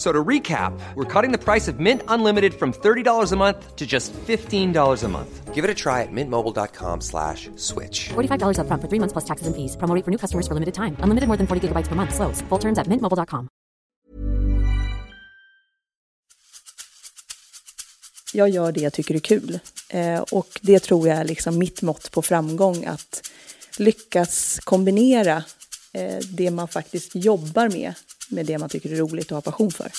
So to recap, we're cutting the price of Mint Unlimited from $30 a month to just $15 a month. Give it a try at mintmobile.com slash switch. $45 upfront for three months plus taxes and fees. Promo for new customers for limited time. Unlimited more than 40 gigabytes per month. Slows. Full terms at mintmobile.com. Jag gör det jag tycker är kul. Eh, och det tror jag är liksom mitt mått på framgång. Att lyckas kombinera eh, det man faktiskt jobbar med med det man tycker är roligt och har passion för.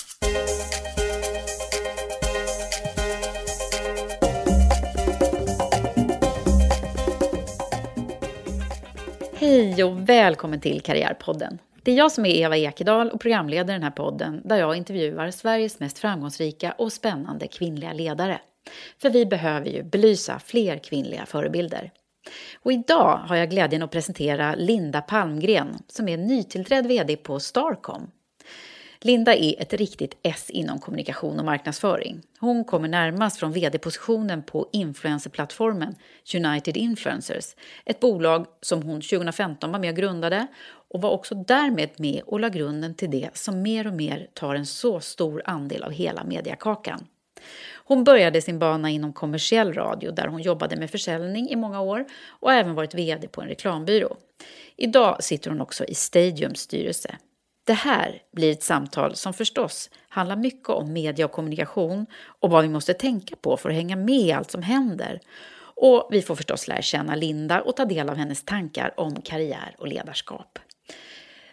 Hej och välkommen till Karriärpodden. Det är jag som är Eva Ekedal och programleder den här podden där jag intervjuar Sveriges mest framgångsrika och spännande kvinnliga ledare. För vi behöver ju belysa fler kvinnliga förebilder. Och idag har jag glädjen att presentera Linda Palmgren som är nytillträdd VD på Starcom. Linda är ett riktigt S inom kommunikation och marknadsföring. Hon kommer närmast från vd-positionen på influencerplattformen United Influencers, ett bolag som hon 2015 var med och grundade och var också därmed med och la grunden till det som mer och mer tar en så stor andel av hela mediakakan. Hon började sin bana inom kommersiell radio där hon jobbade med försäljning i många år och även varit VD på en reklambyrå. Idag sitter hon också i Stadiums styrelse. Det här blir ett samtal som förstås handlar mycket om media och kommunikation och vad vi måste tänka på för att hänga med i allt som händer. Och vi får förstås lära känna Linda och ta del av hennes tankar om karriär och ledarskap.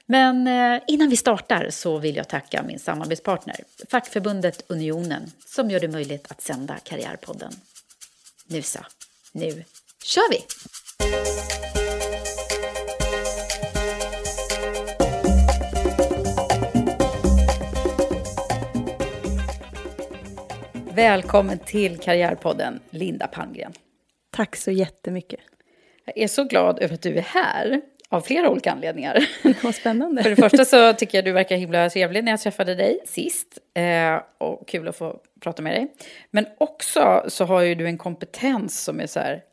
Men eh, innan vi startar så vill jag tacka min samarbetspartner, fackförbundet Unionen, som gör det möjligt att sända Karriärpodden. Nu så, nu kör vi! Välkommen till Karriärpodden, Linda Palmgren. Tack så jättemycket. Jag är så glad över att du är här, av flera olika anledningar. Vad spännande. För det första så tycker jag du verkar himla trevlig när jag träffade dig sist. Eh, och kul att få prata med dig. Men också så har ju du en kompetens som är så här,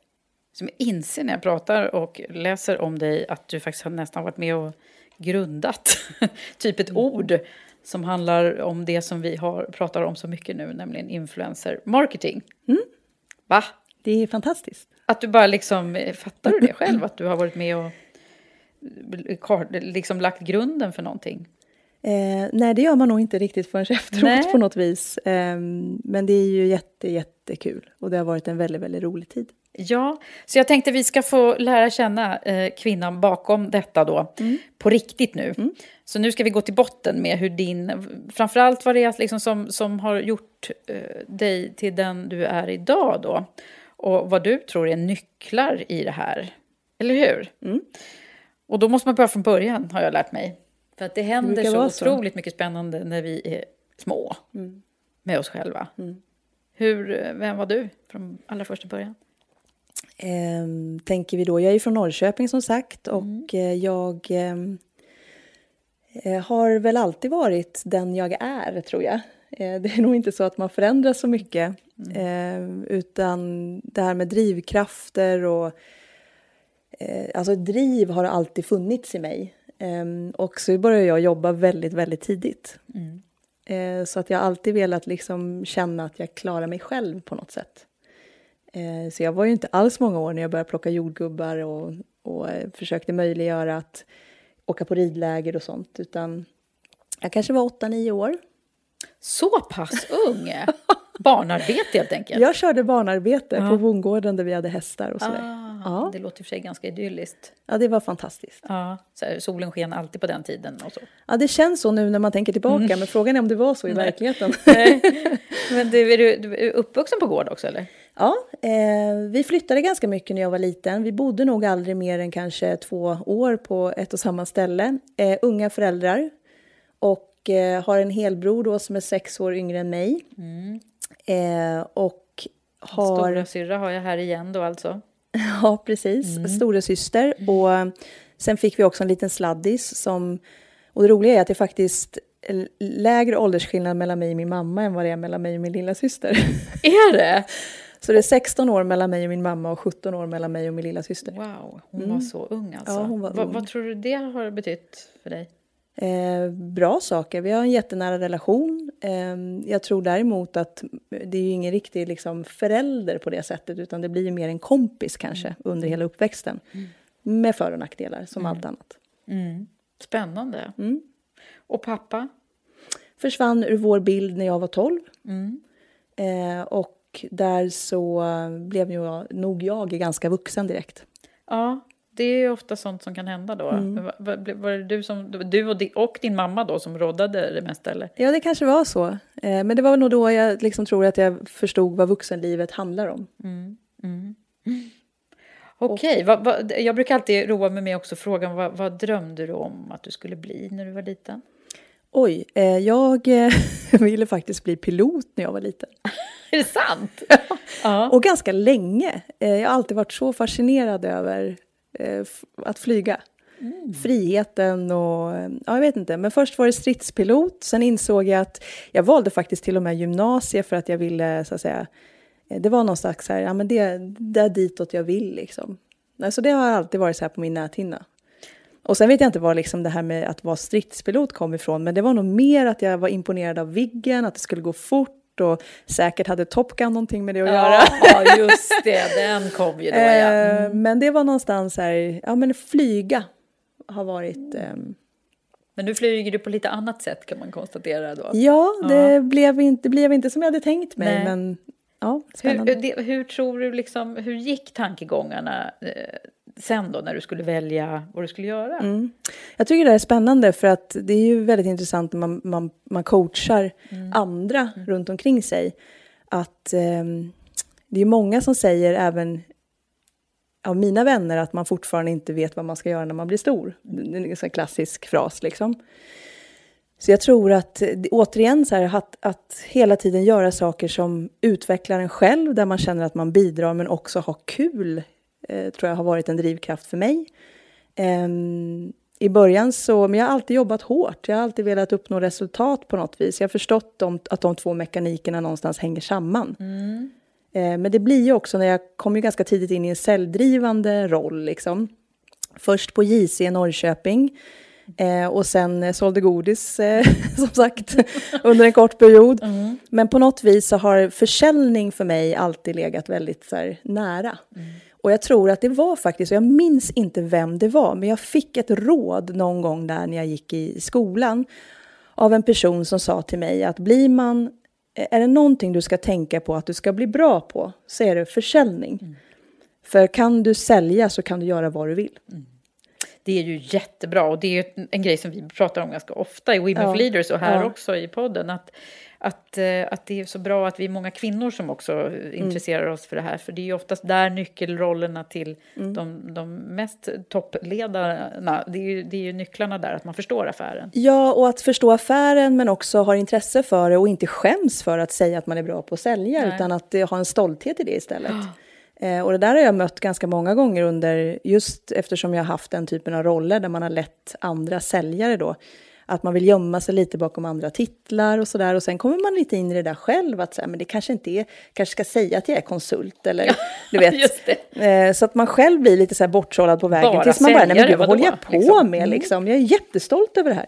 som jag inser när jag pratar och läser om dig, att du faktiskt har nästan varit med och grundat typ ett ord som handlar om det som vi har, pratar om så mycket nu, nämligen influencer marketing. Mm. Va? Det är fantastiskt. Att du bara liksom, fattar du det själv? Att du har varit med och liksom lagt grunden för någonting? Eh, nej, det gör man nog inte riktigt förrän efteråt nej. på något vis. Eh, men det är ju jätte, jättekul och det har varit en väldigt, väldigt rolig tid. Ja, så jag tänkte vi ska få lära känna eh, kvinnan bakom detta då, mm. på riktigt nu. Mm. Så nu ska vi gå till botten med hur din, framförallt vad det är liksom som, som har gjort eh, dig till den du är idag då. Och vad du tror är nycklar i det här. Eller hur? Mm. Och då måste man börja från början, har jag lärt mig. För att det händer det så, så otroligt mycket spännande när vi är små. Mm. Med oss själva. Mm. Hur, vem var du från allra första början? Eh, tänker vi då, jag är från Norrköping som sagt och eh, jag ehm, eh, har väl alltid varit den jag är tror jag. Eh, det är nog inte så att man förändras så mycket eh, utan det här med drivkrafter och eh, alltså driv har alltid funnits i mig. Ehm, och så började jag jobba väldigt, väldigt tidigt. Eh, så att jag har alltid velat liksom känna att jag klarar mig själv på något sätt. Eh, så jag var ju inte alls många år när jag började plocka jordgubbar och, och eh, försökte möjliggöra att åka på ridläger och sånt. Utan jag kanske var åtta, nio år. Så pass ung? Barnarbete helt enkelt? Jag körde barnarbete Ja. på bondgården där vi hade hästar och sådär. Ah, Ja. Det låter i och för sig ganska idylliskt. Ja, det var fantastiskt. Ja, här, solen sken alltid på den tiden och så. Ja, det känns så nu när man tänker tillbaka, men frågan är om det var så i verkligheten. Men du, är du, du är uppvuxen på gård också eller? Ja, eh, vi flyttade ganska mycket när jag var liten. Vi bodde nog aldrig mer än kanske två år på ett och samma ställe. Eh, unga föräldrar och eh, har en helbror då som är sex år yngre än mig. Eh, och har... Stora syrra har jag här igen då alltså. Ja, precis. Stora syster. Och eh, sen fick vi också en liten sladdis som... Och det roliga är att det faktiskt lägre åldersskillnad mellan mig och min mamma än vad det är mellan mig och min lilla syster. Är det? Så det är 16 år mellan mig och min mamma och 17 år mellan mig och min lilla syster. Wow, hon var så ung alltså. Ja, hon var vad, ung. vad tror du det har betytt för dig? Eh, bra saker. Vi har en jättenära relation. Eh, jag tror däremot att det är ju ingen riktig liksom, förälder på det sättet utan det blir ju mer en kompis kanske under hela uppväxten. Med för och nackdelar som allt annat. Spännande. Mm. Och pappa? Försvann ur vår bild när jag var 12. Eh, och där så blev jag, nog jag ganska vuxen direkt. Ja, det är ju ofta sånt som kan hända då. Mm. Var, var, det du, som, du och, di, och din mamma då som råddade det mesta eller? Ja, det kanske var så. Eh, men det var nog då jag liksom tror att jag förstod vad vuxenlivet handlar om. Okej, vad, vad, jag brukar alltid roa mig med också frågan vad, vad drömde du om att du skulle bli när du var liten? Oj, eh, jag eh, ville faktiskt bli pilot när jag var liten. Är det sant? ja. Och ganska länge. Eh, jag har alltid varit så fascinerad över eh, att flyga. Friheten och, ja jag vet inte. Men först var det stridspilot, sen insåg jag att jag valde faktiskt till och med gymnasiet för att jag ville, så att säga, det var någon slags så här, ja men det, det är ditåt jag vill liksom. Alltså det har alltid varit så här på min näthinna. Och sen vet jag inte var liksom det här med att vara stridspilot kom ifrån, men det var nog mer att jag var imponerad av Viggen, att det skulle gå fort och säkert hade Top Gun någonting med det att göra. Ja, just det, den kom ju då ja. Eh, Men det var någonstans här, ja men flyga har varit, ehm, Men nu flyger du på lite annat sätt kan man konstatera då. ja det, Blev inte, det blev inte som jag hade tänkt mig, Nej. men ja, Hur, det, hur tror du liksom, hur gick tankegångarna eh, sen då när du skulle välja vad du skulle göra? Mm. Jag tycker det är spännande för att det är ju väldigt intressant när man, man, man coachar andra runt omkring sig. Att ehm, det är många som säger, även av mina vänner, att man fortfarande inte vet vad man ska göra när man blir stor. Det är en klassisk fras liksom. Så jag tror att, eh, återigen, så här, att, att hela tiden göra saker som utvecklar en själv, där man känner att man bidrar, men också ha kul, eh, tror jag har varit en drivkraft för mig. Ehm, I början så, men jag har alltid jobbat hårt. Jag har alltid velat uppnå resultat på något vis. Jag har förstått de, att de två mekanikerna någonstans hänger samman. Eh, men det blir ju också när jag kom ju ganska tidigt in i en säljdrivande roll liksom. Först på JC i Norrköping. Eh, och sen eh, sålde godis, eh, som sagt, under en kort period. Men på något vis så har försäljning för mig alltid legat väldigt så här, nära. Och jag tror att det var faktiskt, och jag minns inte vem det var, men jag fick ett råd någon gång där när jag gick i skolan av en person som sa till mig att blir man, är det någonting du ska tänka på att du ska bli bra på, så är det försäljning. För kan du sälja så kan du göra vad du vill. Det är ju jättebra och det är en grej som vi pratar om ganska ofta i Women Ja. for Leaders och här Ja. också i podden. Att, att, eh, att det är så bra att vi är många kvinnor som också Mm. intresserar oss för det här. För det är ju oftast där nyckelrollerna till Mm. de, de mest toppledarna, det är, ju, det är ju nycklarna där, att man förstår affären. Ja, och att förstå affären men också ha intresse för det och inte skäms för att säga att man är bra på att sälja Nej. utan att eh, ha en stolthet i det istället. Eh, och det där har jag mött ganska många gånger under, just eftersom jag har haft den typen av roller där man har lett andra säljare då. Att man vill gömma sig lite bakom andra titlar och sådär. Och sen kommer man lite in i det där själv, att säga, men det kanske inte är, kanske ska säga att jag är konsult eller du vet. Eh, så att man själv blir lite så här bortsållad på vägen Bara tills man bara, nej men gud vad håller jag på Liksom. med liksom? Jag är jättestolt över det här.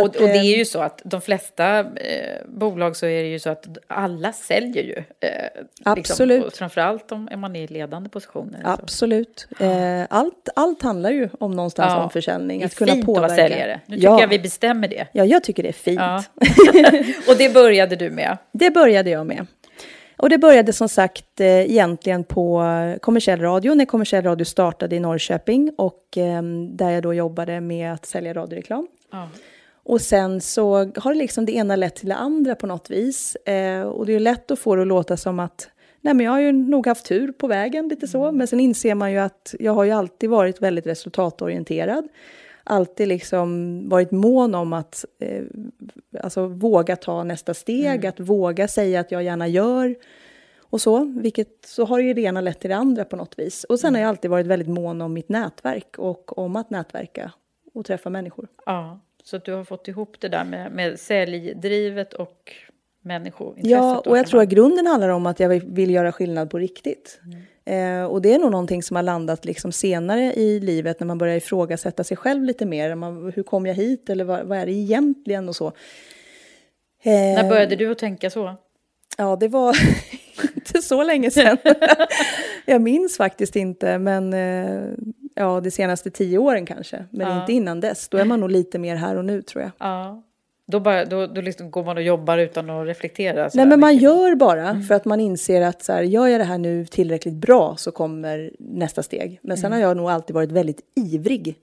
Och, att, och det eh, är ju så att de flesta eh, bolag så är det ju så att alla säljer ju. Eh, Absolut. Liksom, framförallt om, om man är i ledande positioner. så. Absolut. Eh, allt, allt handlar ju om någonstans Ja. om försäljning. Är Att kunna fint påverka. att vara säljare. Nu tycker ja. jag vi bestämmer det. ja, jag tycker det är fint. Ja. och det började du med. Det började jag med. Och det började som sagt eh, egentligen på kommersiell radio, när kommersiell radio startade i Norrköping och eh, där jag då jobbade med att sälja radioreklam. Ja. Och sen så har det liksom det ena lett till det andra på något vis. Eh, och det är lätt att få det att låta som att nej men jag har ju nog haft tur på vägen lite så. Men sen inser man ju att jag har ju alltid varit väldigt resultatorienterad. Alltid liksom varit mån om att eh, alltså våga ta nästa steg, att våga säga att jag gärna gör. Och så, vilket så har ju det ena lett till det andra på något vis. Och sen har jag alltid varit väldigt mån om mitt nätverk och om att nätverka och träffa människor. ja. Så att du har fått ihop det där med, med säljdrivet och människointresset. Ja, och jag tror att grunden handlar om att jag vill- göra skillnad på riktigt. Eh, och det är nog någonting som har landat liksom senare i livet när man börjar ifrågasätta sig själv lite mer. Man, hur kom jag hit eller vad, vad är det egentligen och så. Eh, När började du att tänka så? Ja, det var inte så länge sedan. jag minns faktiskt inte, men eh, ja, de senaste tio åren kanske. Men Ja. inte innan dess. Då är man nog lite mer här och nu tror jag. Ja. Då, bara, då, då liksom går man och jobbar utan att reflektera? Nej, men man gör bara för att man inser att så här, gör jag det här nu tillräckligt bra så kommer nästa steg. Men sen har jag nog alltid varit väldigt ivrig.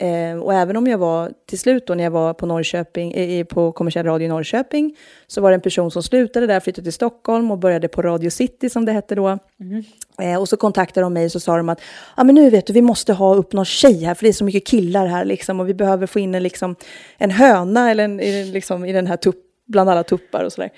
Eh, och även om jag var till slut då när jag var på Norrköping, eh, på kommersiell radio i Norrköping så var det en person som slutade där, flyttade till Stockholm och började på Radio City som det hette då. Eh, och så kontaktade de mig och så sa de att ah, men nu vet du, vi måste ha upp någon tjej här för det är så mycket killar här liksom och vi behöver få in en, liksom, en höna eller en, i, liksom, i den här tupp, bland alla tuppar och sådär.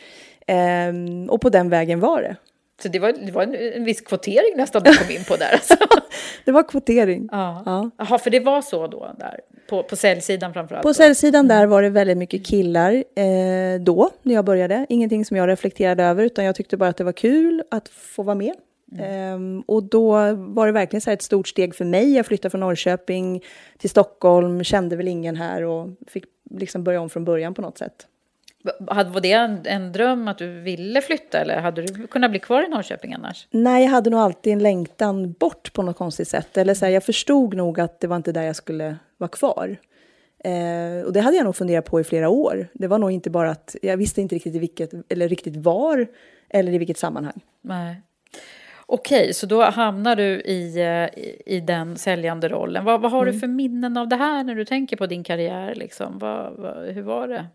Ehm, och på den vägen var det. Så det var, det var en, en viss kvotering nästan du kom in på där. Alltså. Det var kvotering. Ja. Ja. Jaha, för det var så då där, på, på säljsidan framförallt? På säljsidan där var det väldigt mycket killar eh, då, när jag började. Ingenting som jag reflekterade över, utan jag tyckte bara att det var kul att få vara med. Ehm, och då var det verkligen så ett stort steg för mig. Jag flyttade från Norrköping till Stockholm, kände väl ingen här och fick liksom börja om från början på något sätt. Var det en, en dröm att du ville flytta eller hade du kunnat bli kvar i Norrköping annars? Nej, jag hade nog alltid en längtan bort på något konstigt sätt. Eller så här, jag förstod nog att det var inte där jag skulle vara kvar. Eh, och det hade jag nog funderat på i flera år. Det var nog inte bara att jag visste inte riktigt i vilket, eller riktigt var, eller i vilket sammanhang. Nej. Okej, så då hamnar du i, eh, i, i den säljande rollen. Vad, vad har Mm. du för minnen av det här när du tänker på din karriär? Liksom? Vad, vad, hur var det?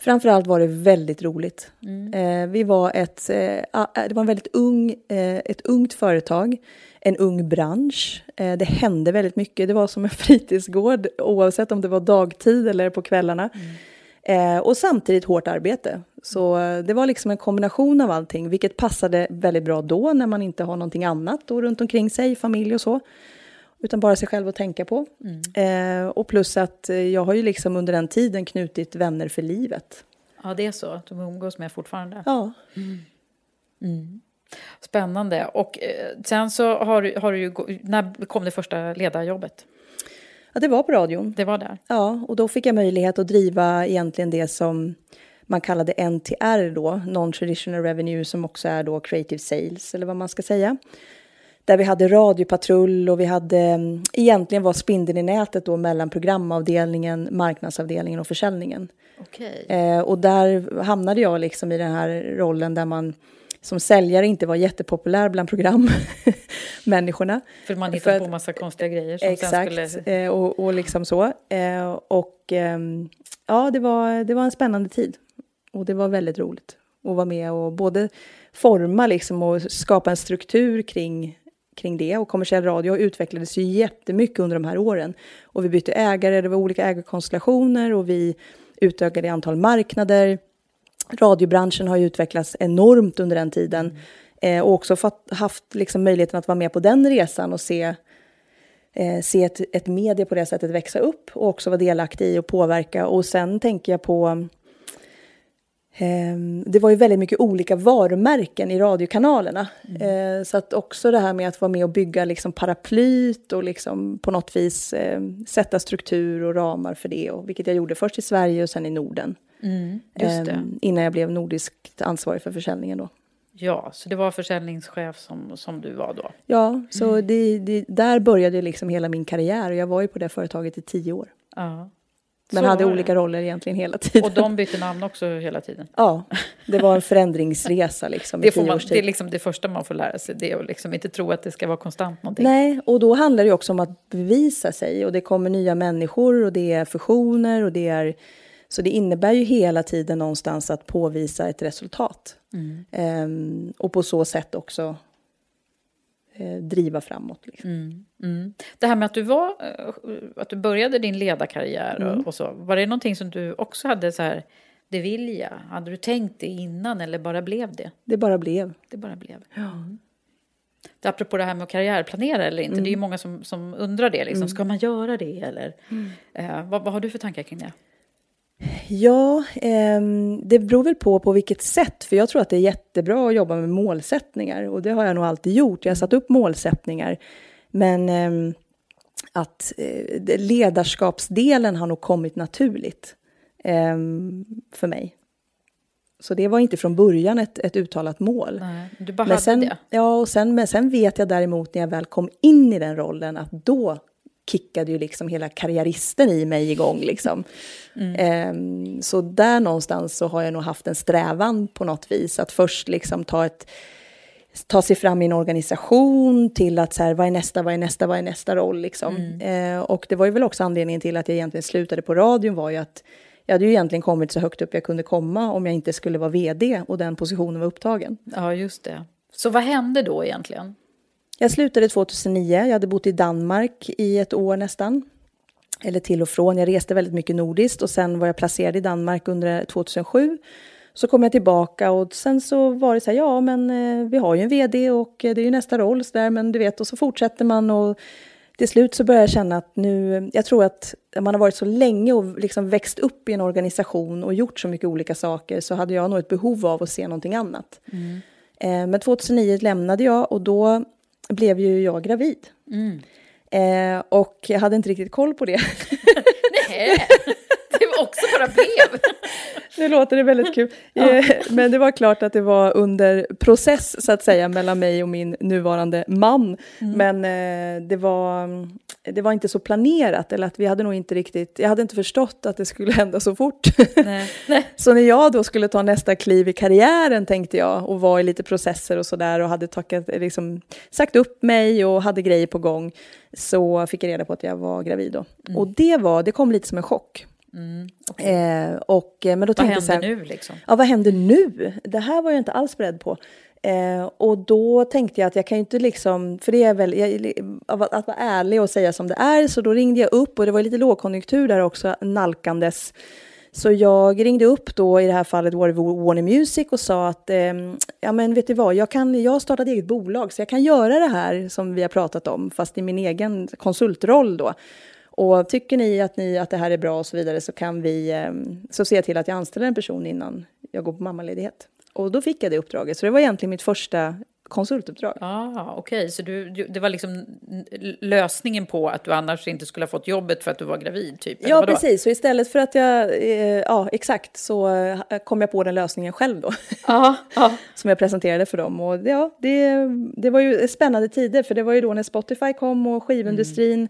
Framförallt var det väldigt roligt. Mm. Eh, vi var ett, eh, ah, det var en väldigt ung, eh, ett ungt företag, en ung bransch. Eh, det hände väldigt mycket. Det var som en fritidsgård oavsett om det var dagtid eller på kvällarna. Eh, och samtidigt hårt arbete. Så eh, det var liksom en kombination av allting, vilket passade väldigt bra då när man inte har någonting annat då runt omkring sig, familj och så. Utan bara sig själv att tänka på. Eh, och plus att eh, jag har ju liksom under den tiden knutit vänner för livet. Ja, det är så. De umgås med fortfarande. Ja, Spännande. Och eh, sen så har, du- har du ju... När kom det första ledarjobbet? ja det var på radion. Det var där? Ja, och då fick jag möjlighet att driva egentligen det som man kallade NTR då, Non-Traditional Revenue, som också är då Creative Sales, eller vad man ska säga. Där vi hade radiopatrull och vi hade, mm, egentligen var spindeln i nätet då mellan programavdelningen, marknadsavdelningen och försäljningen. Okej. Eh, och där hamnade jag liksom i den här rollen där man som säljare inte var jättepopulär bland programmänniskorna. För man hittade på massa konstiga grejer som Exakt, sen skulle... eh, och, och liksom så. Eh, och ehm, ja, det var, det var en spännande tid. Och det var väldigt roligt att vara med och både forma liksom och skapa en struktur kring, kring det. Och kommersiell radio utvecklades ju jättemycket under de här åren. Och vi bytte ägare, det var olika ägarkonstellationer och vi utökade i antal marknader. Radiobranschen har ju utvecklats enormt under den tiden. Eh, och också fått, haft liksom möjligheten att vara med på den resan och se, eh, se ett, ett media på det sättet växa upp och också vara delaktig i och påverka. Och sen tänker jag på det var ju väldigt mycket olika varumärken i radiokanalerna. Mm. Eh, så att också det här med att vara med och bygga liksom paraplyt och liksom på något vis eh, sätta struktur och ramar för det. Och, vilket jag gjorde först i Sverige och sen i Norden. Mm, innan jag blev nordiskt ansvarig för försäljningen då. Ja, så det var försäljningschef som, som du var då? Ja, så mm. det, det, där började liksom hela min karriär. Och jag var ju på det företaget i tio år. Ja. Men hade olika roller egentligen hela tiden. Och de bytte namn också hela tiden? Ja, det var en förändringsresa liksom det, får man, det är liksom det första man får lära sig, det är att liksom inte tro att det ska vara konstant någonting. Nej, och då handlar det också om att bevisa sig och det kommer nya människor och det är fusioner och det är... Så det innebär ju hela tiden någonstans att påvisa ett resultat. Mm. Um, och på så sätt också driva framåt. Liksom. Mm, mm. Det här med att du, var, eh, att du började din ledarkarriär och, mm. och, så, var det någonting som du också hade så här, det vill jag? Hade du tänkt det innan eller bara blev det? Det bara blev. Det bara blev. Ja. Mm. Det, apropå det här med att karriärplanera eller inte, det är ju mm. många som, som undrar det. Liksom. Mm. Ska man göra det eller? Eh, vad, vad har du för tankar kring det? Ja, eh, det beror väl på på vilket sätt. För jag tror att det är jättebra att jobba med målsättningar. Och det har jag nog alltid gjort. Jag har satt upp målsättningar. Men eh, att eh, ledarskapsdelen har nog kommit naturligt eh, för mig. Så det var inte från början ett, ett uttalat mål. Nej, du bara men hade sen, det? Ja, och sen, men sen vet jag däremot när jag väl kom in i den rollen att då kickade ju liksom hela karriäristen i mig igång. Liksom. Mm. Um, så där någonstans så har jag nog haft en strävan på något vis att först liksom ta ett ta sig fram i en organisation till att så här, vad är nästa, vad är nästa, vad är nästa roll liksom. Mm. Uh, och det var ju väl också anledningen till att jag egentligen slutade på radion var ju att jag hade ju egentligen kommit så högt upp jag kunde komma om jag inte skulle vara vd och den positionen var upptagen. Ja, just det. Så vad hände då egentligen? Jag slutade 2009. Jag hade bott i Danmark i ett år nästan. Eller till och från. Jag reste väldigt mycket nordiskt och sen var jag placerad i Danmark under 2007. Så kom jag tillbaka och sen så var det så här, ja men eh, vi har ju en vd och det är ju nästa roll så där, men du vet och så fortsätter man och till slut så började jag känna att nu, jag tror att man har varit så länge och liksom växt upp i en organisation och gjort så mycket olika saker så hade jag nog ett behov av att se någonting annat. Mm. Eh, men 2009 lämnade jag och då blev ju jag gravid. Mm. Eh, och jag hade inte riktigt koll på det. Nej, det var också bara blev. Nu låter det väldigt kul. Ja. Eh, men det var klart att det var under process så att säga mellan mig och min nuvarande man. Mm. Men eh, det, var, det var inte så planerat eller att vi hade nog inte riktigt, jag hade inte förstått att det skulle hända så fort. Nej. Nej. Så när jag då skulle ta nästa kliv i karriären tänkte jag och var i lite processer och sådär och hade tackat, liksom, sagt upp mig och hade grejer på gång så fick jag reda på att jag var gravid då. Mm. Och det, var, det kom lite som en chock. Mm, okay. eh, och, eh, men då vad händer här, nu liksom? Ja, vad händer nu? Det här var jag inte alls beredd på. Eh, och då tänkte jag att jag kan ju inte liksom, för det är väl, jag, att vara ärlig och säga som det är, så då ringde jag upp och det var lite lågkonjunktur där också nalkandes. Så jag ringde upp då, i det här fallet var det Warner Music och sa att eh, ja men vet du vad, jag, kan, jag har startat eget bolag så jag kan göra det här som vi har pratat om, fast i min egen konsultroll då. Och tycker ni att, ni att det här är bra och så vidare så kan vi, eh, så ser jag till att jag anställer en person innan jag går på mammaledighet. Och då fick jag det uppdraget, så det var egentligen mitt första konsultuppdrag. Ah, Okej, okay. så du, det var liksom lösningen på att du annars inte skulle ha fått jobbet för att du var gravid? Typ, ja, precis. Så istället för att jag, eh, ja exakt, så eh, kom jag på den lösningen själv då. Ah, ah. Som jag presenterade för dem. Och ja, det, det var ju spännande tider, för det var ju då när Spotify kom och skivindustrin mm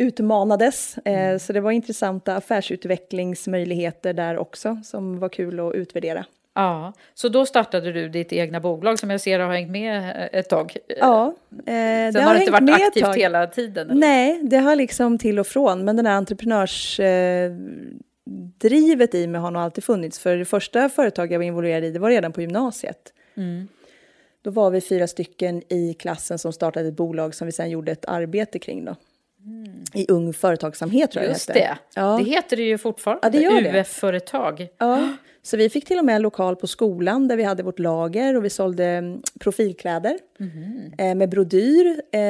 utmanades. Eh, mm. Så det var intressanta affärsutvecklingsmöjligheter där också som var kul att utvärdera. Ja, så då startade du ditt egna bolag som jag ser har hängt med ett tag. Ja, eh, det har, har inte varit aktivt hela tiden? Eller? Nej, det har liksom till och från, men den här entreprenörs... Eh, drivet i mig har nog alltid funnits. För det första företag jag var involverad i, det var redan på gymnasiet. Då var vi fyra stycken i klassen som startade ett bolag som vi sen gjorde ett arbete kring. Då. I Ung Företagsamhet tror jag Just det hette. det. Ja. Det heter det ju fortfarande. Ja, det gör det. UF-företag. Ja, så vi fick till och med en lokal på skolan där vi hade vårt lager och vi sålde mm, profilkläder eh, med brodyr. Eh,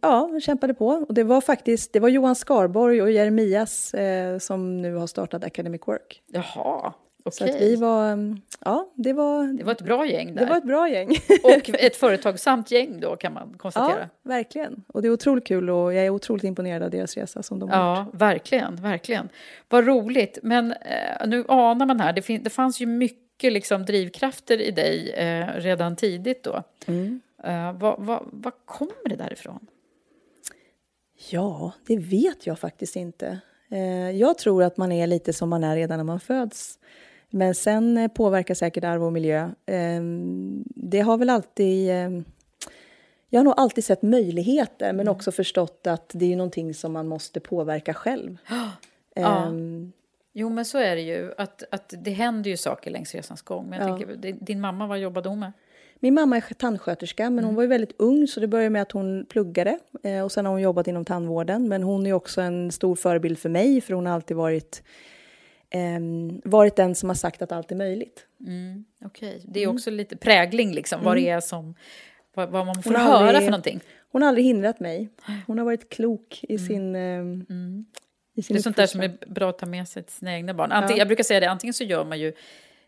ja, vi kämpade på. Och det var faktiskt det var Johan Skarborg och Jeremias eh, som nu har startat Academic Work. Jaha, Så okej. att vi var, mm, ja, det var, Det var ett bra gäng där. det var ett bra gäng. Och ett företagsamt gäng då kan man ja, konstatera. verkligen. Och det är otroligt kul och jag är otroligt imponerad av deras resa som de har gjort. Ja, verkligen, verkligen. Vad roligt. Men eh, nu anar man här, det, fin- det fanns ju mycket liksom, drivkrafter i dig eh, redan tidigt då. Mm. Eh, vad, vad, vad kommer det därifrån? Ja, det vet jag faktiskt inte. Eh, Jag tror att man är lite som man är redan när man föds. Men sen eh, påverkar säkert arv och miljö. Eh, Det har väl alltid... eh, Jag har nog alltid sett möjligheter men också förstått att det är någonting som man måste påverka själv. Ja. Ehm, Jo, men så är det ju. Att, att det händer ju saker längs resans gång. Men jag Ja. tänker, din- mamma, vad jobbade hon med? Min mamma är tandsköterska, men hon var ju väldigt ung så det började med att hon pluggade. Eh, och sen har hon jobbat inom tandvården. Men hon är också en stor förebild för mig för hon har alltid varit, ehm, varit den som har sagt att allt är möjligt. Mm, Okej, det Mm. är också lite prägling liksom, vad det är som, vad, vad man får Hon höra aldrig- för någonting. Hon har aldrig hindrat mig. Hon har varit klok i sin, i sin Det är sånt där som är bra att ta med sig till sina egna barn. Antingen, Ja. Jag brukar säga det, antingen så gör man ju,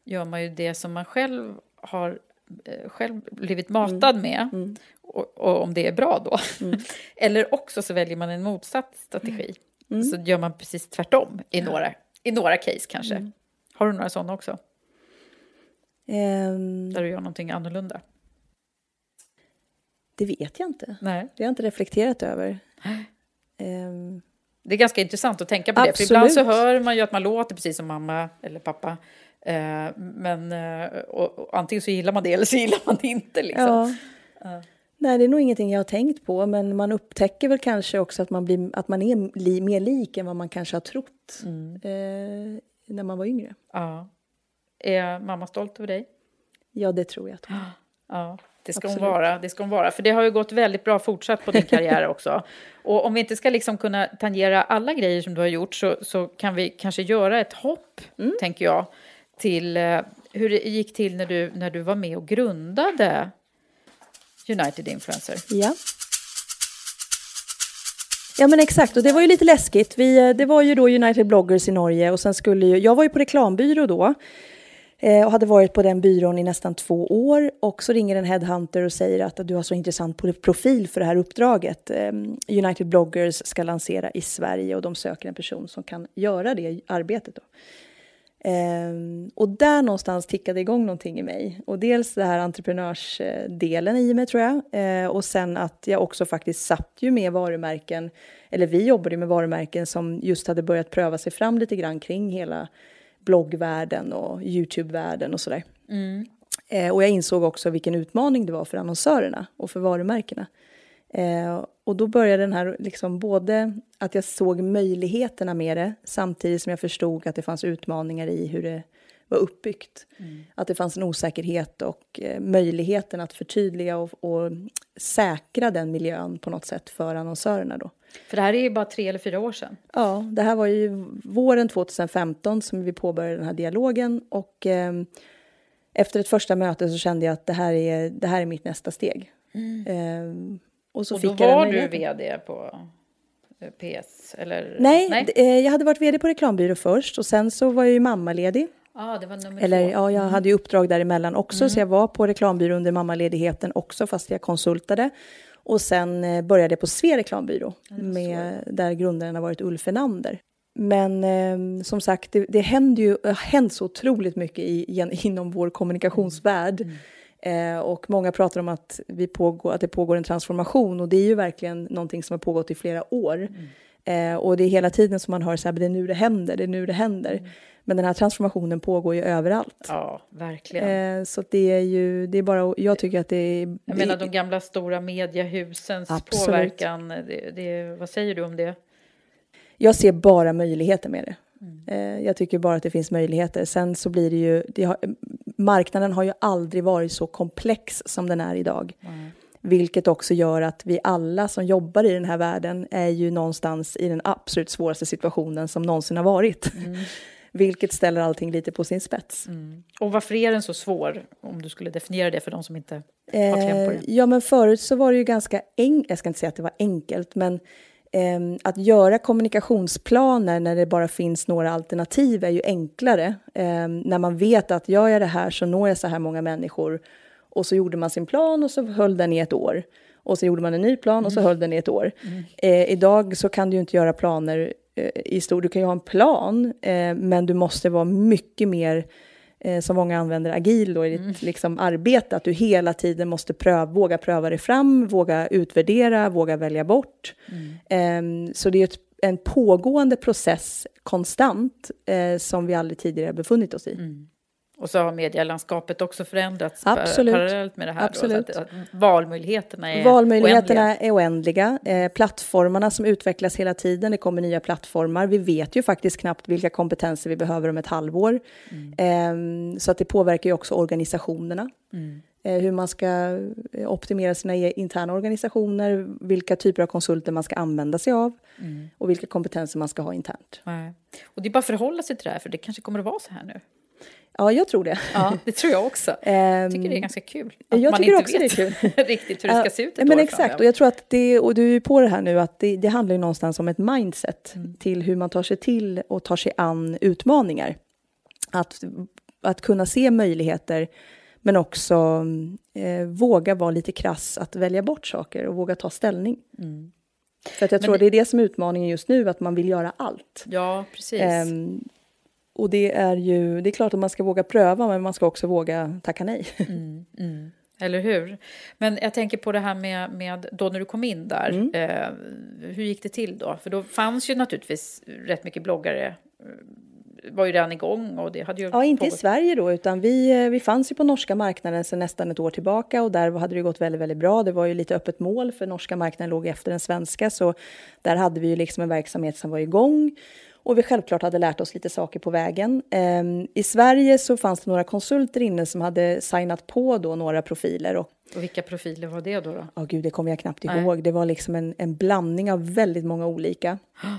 gör man ju det som man själv har eh, själv blivit matad Mm. med, och, och om det är bra då. Eller också så väljer man en motsatt strategi. Mm. Så gör man precis tvärtom i några, i några case kanske. Mm. Har du några sådana också? Ehm, Där du gör någonting annorlunda? det vet jag inte. Nej. Det har jag inte reflekterat över. Ehm, Det är ganska intressant att tänka på det. För ibland så Absolut. hör man ju att man låter precis som mamma eller pappa. Eh, men eh, och, och antingen så gillar man det eller så gillar man det inte. Liksom. Ja. Nej, det är nog ingenting jag har tänkt på, men man upptäcker väl kanske också att man, blir, att man är li, mer lik än vad man kanske har trott eh, när man var yngre. Ja. Är mamma stolt över dig? Ja, det tror jag. hon är. Ja, det ska, hon vara, det ska hon vara. För det har ju gått väldigt bra fortsatt på din karriär också. Och om vi inte ska liksom kunna tangera alla grejer som du har gjort så, så kan vi kanske göra ett hopp, tänker jag, till eh, hur det gick till när du, när du var med och grundade United Influencer. Ja. Ja men exakt, och det var ju lite läskigt. Vi, eh, det var ju då United Bloggers i Norge och sen skulle ju, jag var ju på reklambyrå då eh, och hade varit på den byrån i nästan två år och så ringer en headhunter och säger att du har så intressant profil för det här uppdraget. Ehm, United Bloggers ska lansera i Sverige och de söker en person som kan göra det arbetet då. Ehm, och där någonstans tickade igång någonting i mig. Och dels det här entreprenörsdelen i mig tror jag. Eh, och sen att jag också faktiskt satt ju med varumärken, eller vi jobbade ju med varumärken som just hade börjat pröva sig fram lite grann kring hela bloggvärlden och YouTube-världen och sådär. Eh, och jag insåg också vilken utmaning det var för annonsörerna och för varumärkena. Eh, och då började den här, liksom både att jag såg möjligheterna med det samtidigt som jag förstod att det fanns utmaningar i hur det var uppbyggt. Att det fanns en osäkerhet och eh, möjligheten att förtydliga och, och säkra den miljön på något sätt för annonsörerna då. För det här är ju bara tre eller fyra år sedan. Ja, det här var ju våren 2015 som vi påbörjade den här dialogen och eh, efter ett första möte så kände jag att det här är, det här är mitt nästa steg. Eh, och så Och fick då jag den var du vd på eh, PS? Eller? Nej, d- eh, jag hade varit vd på reklambyrå först och sen så var jag ju mammaledig. Ah, det var nummer Eller två. ja, jag hade ju uppdrag däremellan också så jag var på reklambyrå under mammaledigheten också fast jag konsultade. Och sen eh, började jag på Sve reklambyrå med, där grundaren har varit Ulf Enander. Men eh, som sagt, det, det händer ju, har hänt så otroligt mycket i, inom vår kommunikationsvärld. Eh, och många pratar om att, vi pågår, att det pågår en transformation och det är ju verkligen någonting som har pågått i flera år. Eh, och det är hela tiden som man hör så här, "Men det är nu det händer, det är nu det händer. Men den här transformationen pågår ju överallt. Ja, verkligen. Eh, så det är ju, det är bara, jag tycker att det är... Jag menar de gamla stora mediehusens Absolut. påverkan. Det, det, vad säger du om det? Jag ser bara möjligheter med det. Mm. Jag tycker bara att det finns möjligheter. Sen så blir det ju, det har, marknaden har ju aldrig varit så komplex som den är idag. Mm. Vilket också gör att vi alla som jobbar i den här världen är ju någonstans i den absolut svåraste situationen som någonsin har varit. Mm. Vilket ställer allting lite på sin spets. Mm. Och varför är den så svår, om du skulle definiera det för de som inte har kläm på det? Eh, ja, men förut så var det ju ganska enkelt, jag ska inte säga att det var enkelt, men eh, att göra kommunikationsplaner när det bara finns några alternativ är ju enklare. Eh, när man vet att gör jag det här så når jag så här många människor. Och så gjorde man sin plan och så höll den i ett år. Och så gjorde man en ny plan och så mm. höll den i ett år. Mm. Eh, idag så kan du ju inte göra planer Eh, i stor, du kan ju ha en plan, eh, men du måste vara mycket mer, eh, som många använder, agil då i ditt mm. liksom, arbete, att du hela tiden måste pröva, våga pröva dig fram, våga utvärdera, våga välja bort. Mm. Eh, så det är ett, en pågående process konstant, eh, som vi aldrig tidigare befunnit oss i. Mm. Och så har medielandskapet också förändrats Absolut. parallellt med det här. Absolut. Då, så att, valmöjligheterna är valmöjligheterna oändliga. är oändliga. Eh, plattformarna som utvecklas hela tiden, det kommer nya plattformar. Vi vet ju faktiskt knappt vilka kompetenser vi behöver om ett halvår. Mm. Eh, så att det påverkar ju också organisationerna. Mm. Eh, hur man ska eh, optimera sina e-, interna organisationer, vilka typer av konsulter man ska använda sig av mm. och vilka kompetenser man ska ha internt. Nej. Och det är bara att förhålla sig till det här, för det kanske kommer att vara så här nu. Ja, jag tror det. Ja, det tror jag också. Jag tycker det är ganska kul. Att jag man tycker inte också vet det är kul. riktigt hur det ska se ut ett men år Exakt, fram, och jag tror att det, och du är på det här nu, att det, det handlar ju någonstans om ett mindset mm. till hur man tar sig till och tar sig an utmaningar. Att, att kunna se möjligheter, men också eh, våga vara lite krass, att välja bort saker och våga ta ställning. Mm. För att jag tror det, det är det som är utmaningen just nu, att man vill göra allt. Ja, precis. Um, och det är ju, det är klart att man ska våga pröva, men man ska också våga tacka nej. Mm, mm. Eller hur? Men jag tänker på det här med, med då när du kom in där. Mm. Eh, hur gick det till då? För då fanns ju naturligtvis rätt mycket bloggare eh, var ju redan igång och det hade ju Ja, inte pågått. i Sverige då, utan vi, eh, vi fanns ju på norska marknaden sedan nästan ett år tillbaka och där hade det gått väldigt, väldigt bra. Det var ju lite öppet mål för norska marknaden låg efter den svenska, så där hade vi ju liksom en verksamhet som var igång och vi självklart hade lärt oss lite saker på vägen. Um, I Sverige så fanns det några konsulter inne som hade signat på då några profiler. Och, och vilka profiler var det då? Ja, oh, gud, det kommer jag knappt Nej. ihåg. Det var liksom en, en blandning av väldigt många olika.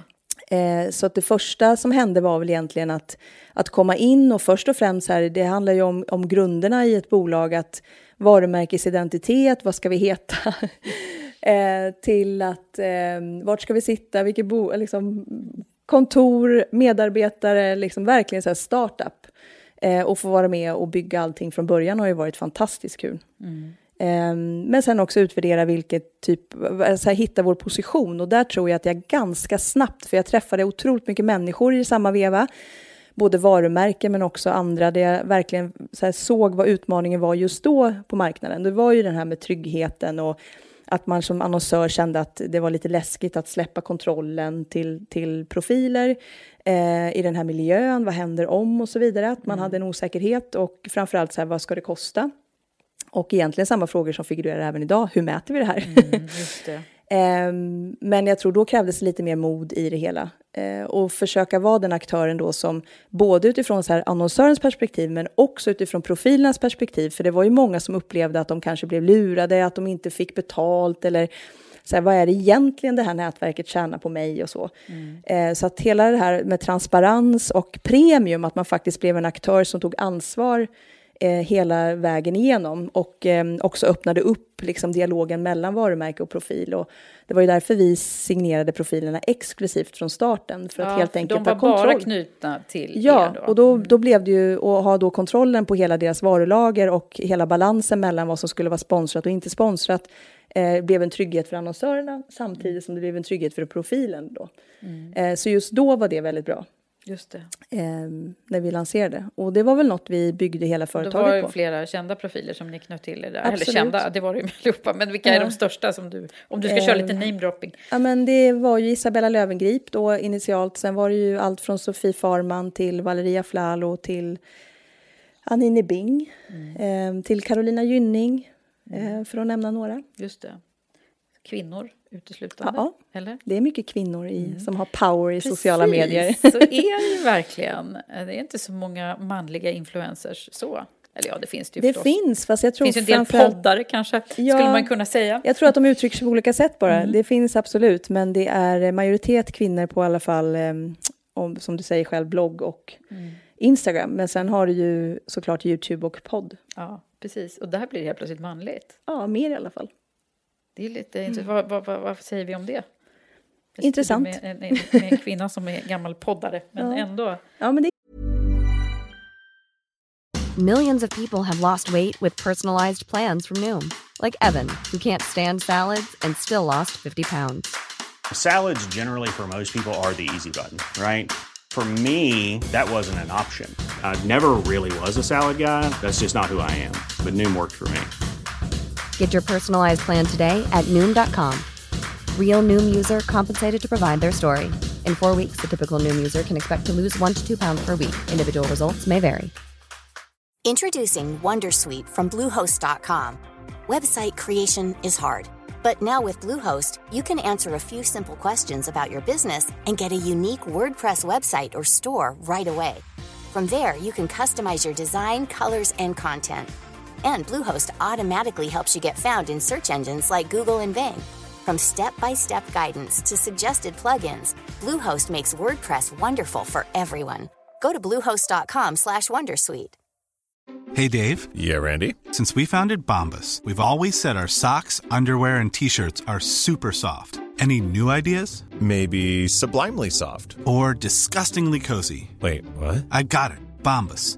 Eh, så att det första som hände var väl egentligen att, att komma in och först och främst här, det handlar ju om, om grunderna i ett bolag, att varumärkesidentitet, vad ska vi heta? eh, till att eh, vart ska vi sitta, vilket bo, liksom, kontor, medarbetare, liksom verkligen så här startup. Eh, och få vara med och bygga allting från början har ju varit fantastiskt kul. Mm. Eh, men sen också utvärdera vilket typ, så här, hitta vår position. Och där tror jag att jag ganska snabbt, för jag träffade otroligt mycket människor i samma veva, både varumärken men också andra, där jag verkligen så såg vad utmaningen var just då på marknaden. Det var ju den här med tryggheten och att man som annonsör kände att det var lite läskigt att släppa kontrollen till, till profiler eh, i den här miljön. Vad händer om och så vidare. Att man mm. hade en osäkerhet och framförallt så här, vad ska det kosta? Och egentligen samma frågor som figurerar även idag. Hur mäter vi det här? Mm, men jag tror då krävdes lite mer mod i det hela. Eh, och försöka vara den aktören då som både utifrån så här annonsörens perspektiv men också utifrån profilernas perspektiv. För det var ju många som upplevde att de kanske blev lurade, att de inte fick betalt eller så här, vad är det egentligen det här nätverket tjänar på mig och så. Mm. Eh, så att hela det här med transparens och premium, att man faktiskt blev en aktör som tog ansvar eh, hela vägen igenom och eh, också öppnade upp liksom, dialogen mellan varumärke och profil. Och det var ju därför vi signerade profilerna exklusivt från starten. För att ja, helt enkelt de var bara knutna till Ja, då. och då, mm. då blev det ju att ha då kontrollen på hela deras varulager och hela balansen mellan vad som skulle vara sponsrat och inte sponsrat eh, blev en trygghet för annonsörerna samtidigt som det blev en trygghet för profilen. Då. Mm. Eh, så just då var det väldigt bra. Just det. Eh, när vi lanserade. Och det var väl något vi byggde hela företaget på. Det var flera kända profiler som ni knöt till er där. Eller kända, det var det ju allihopa. Men vilka ja. är de största som du, om du ska eh, köra lite namedropping? Ja men det var ju Isabella Lövengrip då initialt. Sen var det ju allt från Sofie Farman till Valeria Flalo till Anine Bing. Mm. Eh, till Carolina Gynning. Mm. Eh, för att nämna några. Just det kvinnor uteslutande? Ja. Eller? Det är mycket kvinnor i, som har power i sociala Precis, medier. så är det ju verkligen. Det är inte så många manliga influencers så. Eller ja, det finns det ju Det förstås. finns, fast jag tror finns en del poddare kanske, Ja. skulle man kunna säga. Jag tror att de uttrycker sig på olika sätt bara. Mm. Det finns absolut, men det är majoritet kvinnor på i alla fall, eh, om, som du säger själv, blogg och Mm. Instagram. Men sen har du ju såklart YouTube och podd. Ja, precis. Och där blir det helt plötsligt manligt. Ja, mer i alla fall. Det är lite intressant. Vad, vad, vad, vad säger vi om det? Jag Mm. Intressant. Med en, en, med en kvinna som är gammal poddare, men Ja. ändå. Ja, men det Millions of people have lost weight with personalized plans from Noom, like Evan, who can't stand salads and still lost 50 pounds. Salads, generally, for most people, are the easy button, right? For me, that wasn't an option. I never really was a salad guy. That's just not who I am. But Noom worked for me. Get your personalized plan today at Noom.com. Real Noom user compensated to provide their story. In four weeks, the typical Noom user can expect to lose one to two pounds per week. Individual results may vary. Introducing Wondersuite from Bluehost.com. Website creation is hard, but now with Bluehost, you can answer a few simple questions about your business and get a unique WordPress website or store right away. From there, you can customize your design, colors, and content. And Bluehost automatically helps you get found in search engines like Google and Bing. From step-by-step guidance to suggested plugins, Bluehost makes WordPress wonderful for everyone. Go to bluehost.com/wondersuite. Hey Dave, Yeah, Randy. since we founded Bombus, we've always said our socks, underwear, and t-shirts are super soft. Any new ideas? Maybe sublimely soft. Or disgustingly cozy? Wait, what? I got it. Bombus.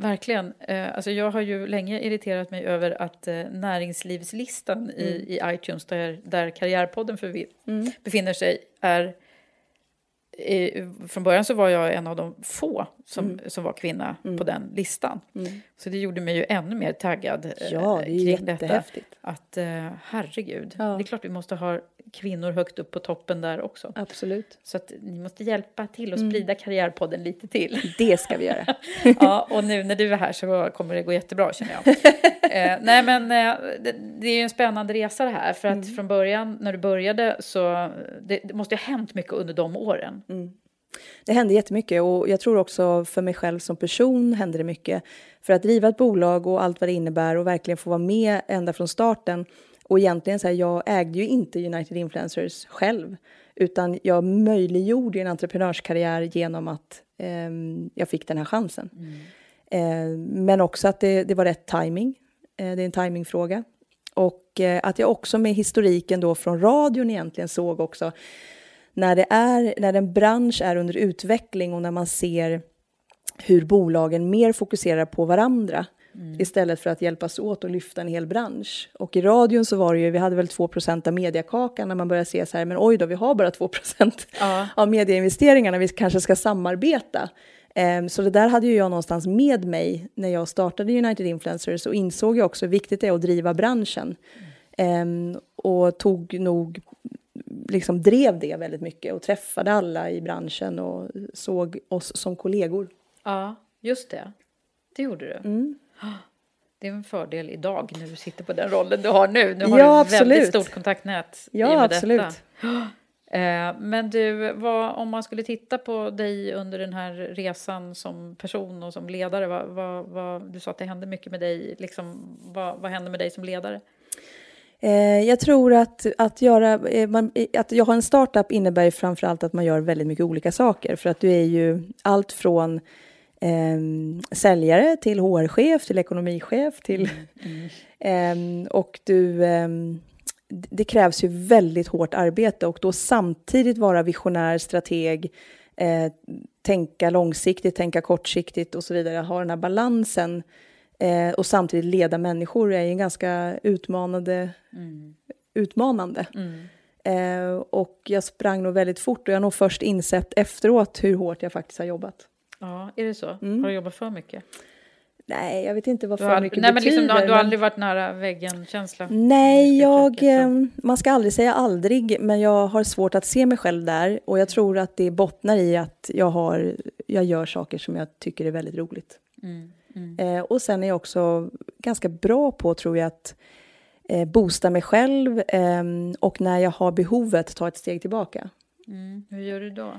verkligen. Eh, alltså jag har ju länge irriterat mig över att eh, näringslivslistan i, Mm. i iTunes, där, där Karriärpodden förvi- befinner sig, är... Eh, från början så var jag en av de få som, Mm. som var kvinna på den listan. Så det gjorde mig ju ännu mer taggad eh, Ja, det är kring detta. Att eh, herregud, Ja. det är klart vi måste ha kvinnor högt upp på toppen där också. Absolut. Så att ni måste hjälpa till och sprida Karriärpodden lite till. Det ska vi göra. Ja, och nu när du är här så kommer det gå jättebra känner jag. eh, nej men eh, det, det är ju en spännande resa det här. För att från början när du började så det, det måste ha hänt mycket under de åren. Det hände jättemycket och jag tror också för mig själv som person hände det mycket. För att driva ett bolag och allt vad det innebär och verkligen få vara med ända från starten. Och egentligen så här, jag ägde ju inte United Influencers själv. Utan jag möjliggjorde en entreprenörskarriär genom att ehm, jag fick den här chansen. Eh, men också att det, det var rätt timing. Eh, det är en timingfråga. Och eh, att jag också med historiken då från radion egentligen såg också när, det är, när en bransch är under utveckling och när man ser hur bolagen mer fokuserar på varandra istället för att hjälpas åt och lyfta en hel bransch. Och i radion så var det ju, vi hade väl 2% av mediakakan när man började se så här, men oj då, vi har bara 2 Ja. av medieinvesteringarna, vi kanske ska samarbeta. Ehm, så det där hade ju jag någonstans med mig när jag startade United Influencers och insåg ju också hur viktigt det är att driva branschen. Ehm, och tog nog, liksom drev det väldigt mycket och träffade alla i branschen och såg oss som kollegor. Ja, just det. Det gjorde du. Mm. Det är en fördel idag när du sitter på den rollen du har nu. Nu har Ja, du ett väldigt absolut. stort kontaktnät i Ja, och med absolut. Detta. Eh, Men du, vad, om man skulle titta på dig under den här resan som person och som ledare, vad, vad, vad, du sa att det hände mycket med dig, liksom, vad, vad hände med dig som ledare? Eh, jag tror att, att, göra, eh, eh, att jag har en startup innebär ju framförallt att man gör väldigt mycket olika saker. För att du är ju allt från ehm, säljare till HR-chef, till ekonomichef, till... Ehm, och du... d- det krävs ju väldigt hårt arbete och då samtidigt vara visionär, strateg, eh, tänka långsiktigt, tänka kortsiktigt och så vidare. Ha den här balansen eh, och samtidigt leda människor är ju ganska utmanande, utmanande. Eh, och jag sprang nog väldigt fort och jag har nog först insett efteråt hur hårt jag faktiskt har jobbat. Ja, är det så? Mm. Har du jobbat för mycket? Nej, jag vet inte vad för har, mycket nej, men betyder. liksom, du, du har men- aldrig varit nära väggen-känsla? Nej, jag, uttrycka det så. eh, man ska aldrig säga aldrig, men jag har svårt att se mig själv där. Och jag tror att det bottnar i att jag, har, jag gör saker som jag tycker är väldigt roligt. Mm, mm. Eh, och sen är jag också ganska bra på, tror jag, att eh, boosta mig själv eh, och när jag har behovet ta ett steg tillbaka. Mm. Hur gör du då?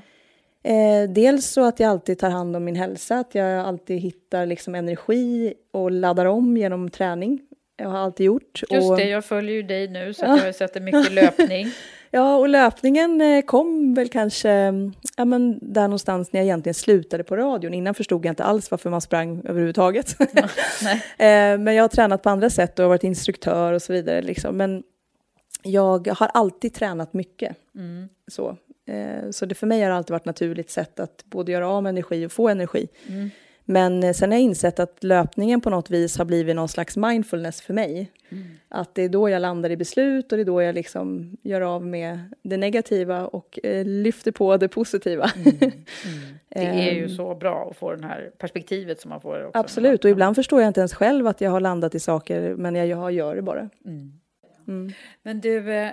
Eh, dels så att jag alltid tar hand om min hälsa, att jag alltid hittar liksom energi och laddar om genom träning. Jag har alltid gjort. Just och, det, jag följer ju dig nu så att jag har sett det mycket löpning. Ja, och löpningen eh, kom väl kanske mm, ja, men där någonstans när jag egentligen slutade på radion. Innan förstod jag inte alls varför man sprang överhuvudtaget. Eh, men jag har tränat på andra sätt och varit instruktör och så vidare. Liksom. Men jag har alltid tränat mycket. Mm. Så, eh, så det för mig har alltid varit ett naturligt sätt att både göra av med energi och få energi. Mm. Men eh, sen har jag insett att löpningen på något vis har blivit någon slags mindfulness för mig. Mm. Att det är då jag landar i beslut och det är då jag liksom gör av med det negativa och eh, lyfter på det positiva. Det är ju Ehm, så bra att få det här perspektivet som man får. Absolut, och ibland förstår jag inte ens själv att jag har landat i saker, men jag, jag gör det bara. Mm. Mm. Men du, eh,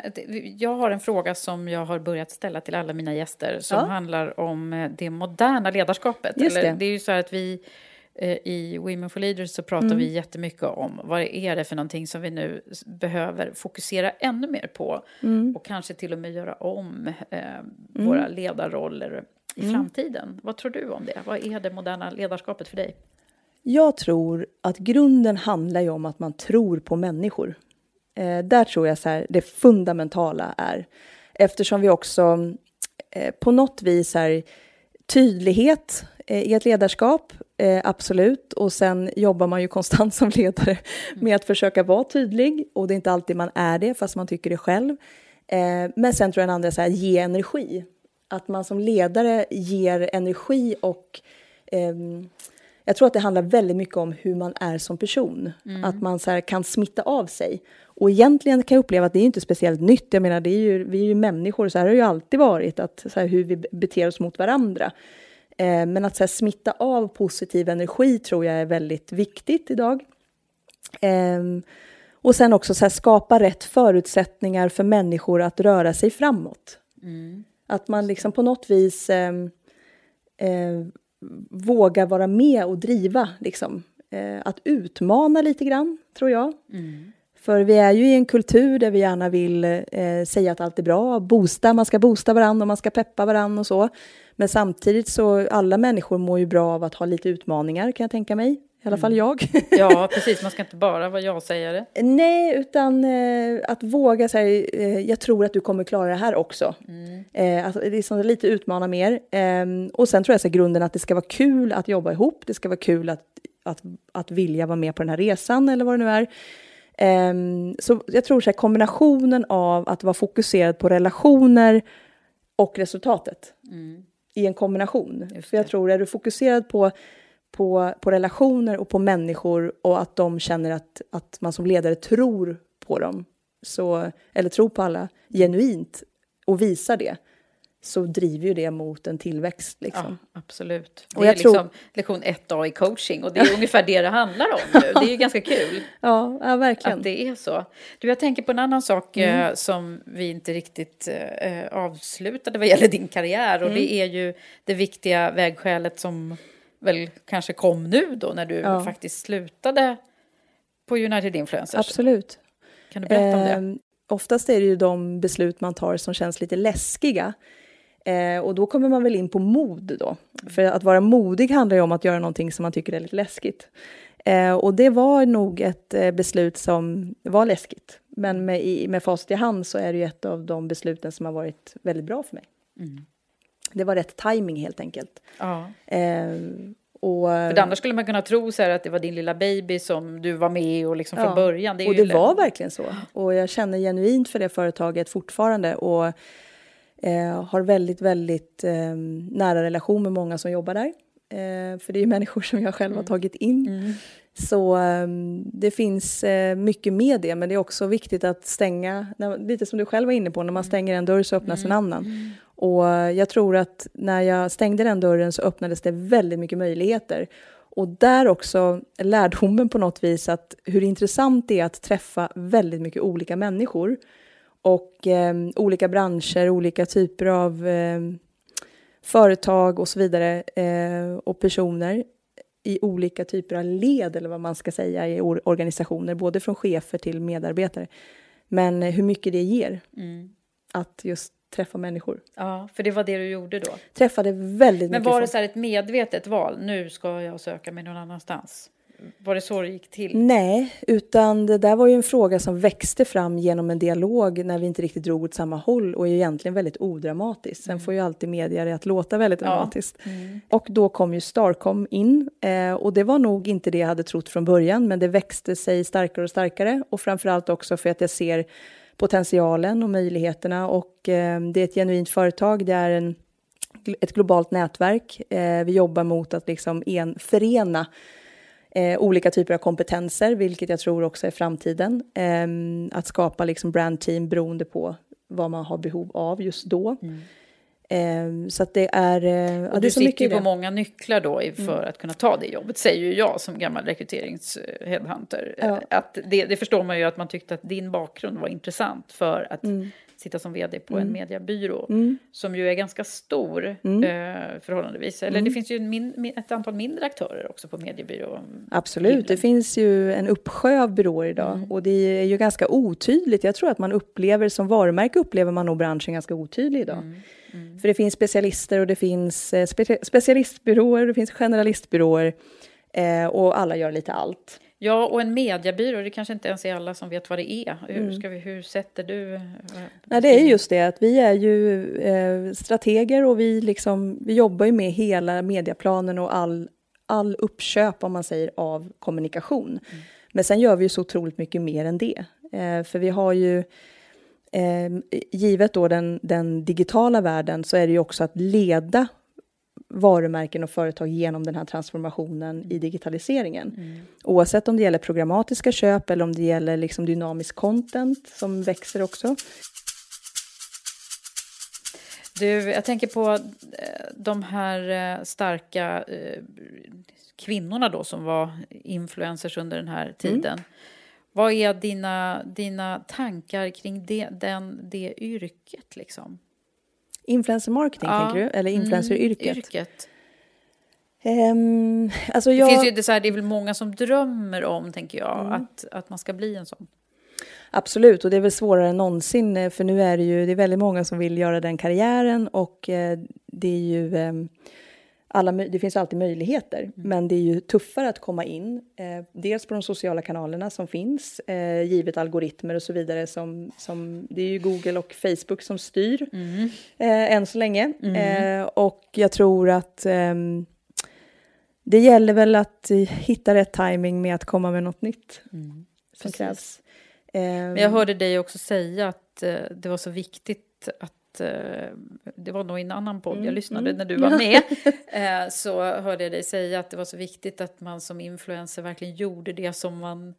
jag har en fråga som jag har börjat ställa till alla mina gäster som Ja. handlar om eh, det moderna ledarskapet. Just Eller, det. det är ju så här att vi eh, i Women for Leaders så pratar Mm. vi jättemycket om vad är det för någonting som vi nu behöver fokusera ännu mer på Mm. och kanske till och med göra om eh, våra ledarroller i Mm. framtiden. Vad tror du om det? Vad är det moderna ledarskapet för dig? Jag tror att grunden handlar ju om att man tror på människor. Eh, där tror jag så här, det fundamentala är. Eftersom vi också eh, på något vis är tydlighet eh, i ett ledarskap, eh, absolut. Och sen jobbar man ju konstant som ledare med att försöka vara tydlig. Och det är inte alltid man är det, fast man tycker det själv. Eh, men sen tror jag den andra är så här, ge energi. Att man som ledare ger energi och ehm, jag tror att det handlar väldigt mycket om hur man är som person. Att man så kan smitta av sig. Och egentligen kan jag uppleva att det är inte speciellt nytt. Jag menar, det är ju, vi är ju människor, så här har det ju alltid varit, att, så här, hur vi beter oss mot varandra. Eh, men att så här, smitta av positiv energi tror jag är väldigt viktigt idag. Ehm, och sen också så här, skapa rätt förutsättningar för människor att röra sig framåt. Att man liksom på något vis ehm, eh, vågar vara med och driva. Liksom. Eh, att utmana lite grann, tror jag. För vi är ju i en kultur där vi gärna vill eh, säga att allt är bra, boosta, man ska boosta varandra och man ska peppa varandra och så. Men samtidigt så, alla människor mår ju bra av att ha lite utmaningar kan jag tänka mig. I alla fall jag. Ja, precis. Man ska inte bara vara jag-sägare. Nej, utan eh, att våga säga, eh, jag tror att du kommer klara det här också. Eh, alltså, det är sånt, lite utmana mer. Ehm, och sen tror jag så grunden att det ska vara kul att jobba ihop. Det ska vara kul att, att, att vilja vara med på den här resan eller vad det nu är. Ehm, så jag tror så här, kombinationen av att vara fokuserad på relationer och resultatet i en kombination. För jag tror, är du fokuserad på, på, på relationer och på människor och att de känner att, att man som ledare tror på dem, så, eller tror på alla genuint och visar det, så driver ju det mot en tillväxt. Liksom. Ja, absolut. Det Och är jag tror- liksom lektion 1A i coaching och det är ungefär det det handlar om nu. Det är ju ganska kul Ja, ja verkligen. att det är så. Du, jag tänker på en annan sak Mm. eh, som vi inte riktigt eh, avslutade vad gäller din karriär och Mm. det är ju det viktiga vägskälet som väl kanske kom nu då när du Ja. faktiskt slutade på United Influencers. Absolut. Kan du berätta om det? Ehm, oftast är det ju de beslut man tar som känns lite läskiga. Eh, och då kommer man väl in på mod då. För att vara modig handlar ju om att göra någonting som man tycker är lite läskigt. Eh, och det var nog ett eh, beslut som var läskigt. Men med, i, med facit i hand så är det ju ett av de besluten som har varit väldigt bra för mig. Det var rätt timing helt enkelt. Ja. Ehm, och, För annars skulle man kunna tro så att det var din lilla baby som du var med och liksom från Ja, början. Det och det var verkligen så. Och jag känner genuint för det företaget fortfarande. Och eh, har väldigt, väldigt eh, nära relation med många som jobbar där. Eh, för det är ju människor som jag själv har tagit in. Så eh, det finns eh, mycket med det, men det är också viktigt att stänga, när, lite som du själv var inne på, när man stänger en dörr så öppnas en annan. Och jag tror att när jag stängde den dörren så öppnades det väldigt mycket möjligheter. Och där också lärdomen på något vis att hur intressant det är att träffa väldigt mycket olika människor och eh, olika branscher, olika typer av eh, företag och så vidare eh, och personer i olika typer av led eller vad man ska säga i organisationer, både från chefer till medarbetare. Men hur mycket det ger mm. att just träffa människor. Ja, för det var det du gjorde då? Träffade väldigt Men var det så ett medvetet val? Nu ska jag söka mig någon annanstans? Var det så det gick till? Nej, utan det där var ju en fråga som växte fram genom en dialog när vi inte riktigt drog åt samma håll och är egentligen väldigt odramatiskt. Sen mm. får ju alltid media det att låta väldigt dramatiskt. Ja. Mm. Och då kom ju Starcom in eh, och det var nog inte det jag hade trott från början, men det växte sig starkare och starkare och framförallt också för att jag ser potentialen och möjligheterna och eh, det är ett genuint företag. Det är en, ett globalt nätverk. Eh, vi jobbar mot att liksom en, förena eh, olika typer av kompetenser, vilket jag tror också är framtiden. Ehm, att skapa liksom brandteam beroende på vad man har behov av just då. Mm. Eh, så att det är... Eh, och ja, du sitter ju på många nycklar då för mm. att kunna ta det jobbet, säger ju jag som gammal rekryteringsheadhunter. Ja. Att det, det, förstår man ju att man tyckte att din bakgrund var intressant för att mm sitta som vd på mm. en mediebyrå mm. som ju är ganska stor mm. eh, förhållandevis. Eller det mm. finns ju min, ett antal mindre aktörer också på mediebyrå. Absolut, himlen. det finns ju en uppsjö av byråer idag mm. och det är ju ganska otydligt. Jag tror att man upplever, som varumärke upplever man nog branschen ganska otydlig idag. Mm. För det finns specialister och det finns eh, spe specialistbyråer det finns generalistbyråer eh, och alla gör lite allt. Ja, och en mediebyrå, det kanske inte ens är alla som vet vad det är. Hur, mm. ska vi, hur sätter du... Eh, Nej, det är just det att vi är ju eh, strateger och vi, liksom, vi jobbar ju med hela medieplanen och all, all uppköp, om man säger, av kommunikation. Mm. Men sen gör vi ju så otroligt mycket mer än det. Eh, för vi har ju, eh, givet då den, den digitala världen, så är det ju också att leda varumärken och företag genom den här transformationen i digitaliseringen. Mm. Oavsett om det gäller programmatiska köp eller om det gäller liksom dynamisk content som växer också. Du, jag tänker på eh, de här eh, starka eh, kvinnorna då som var influencers under den här mm. tiden. Mm. Vad är dina, dina tankar kring det, den, det yrket? Liksom? Influencer marketing, ja. tänker du? Eller mm, influenceryrket? Mm, yrket. Um, alltså jag... det, finns ju, det, så här, det är väl många som drömmer om, tänker jag, mm. att, att man ska bli en sån. Absolut, och det är väl svårare än någonsin, eh, för nu är det ju det är väldigt många som vill göra den karriären och eh, det är ju eh, alla, det finns alltid möjligheter, mm. men det är ju tuffare att komma in. Eh, dels på de sociala kanalerna som finns, eh, givet algoritmer och så vidare. Som, som, det är ju Google och Facebook som styr mm. eh, än så länge. Mm. Eh, och jag tror att ehm, det gäller väl att hitta rätt timing med att komma med något nytt mm. som krävs. Men jag hörde dig också säga att eh, det var så viktigt att Eh, det var nog i en annan podd jag mm, lyssnade mm. när du var med, eh, så hörde jag dig säga att det var så viktigt att man som influencer verkligen gjorde det som man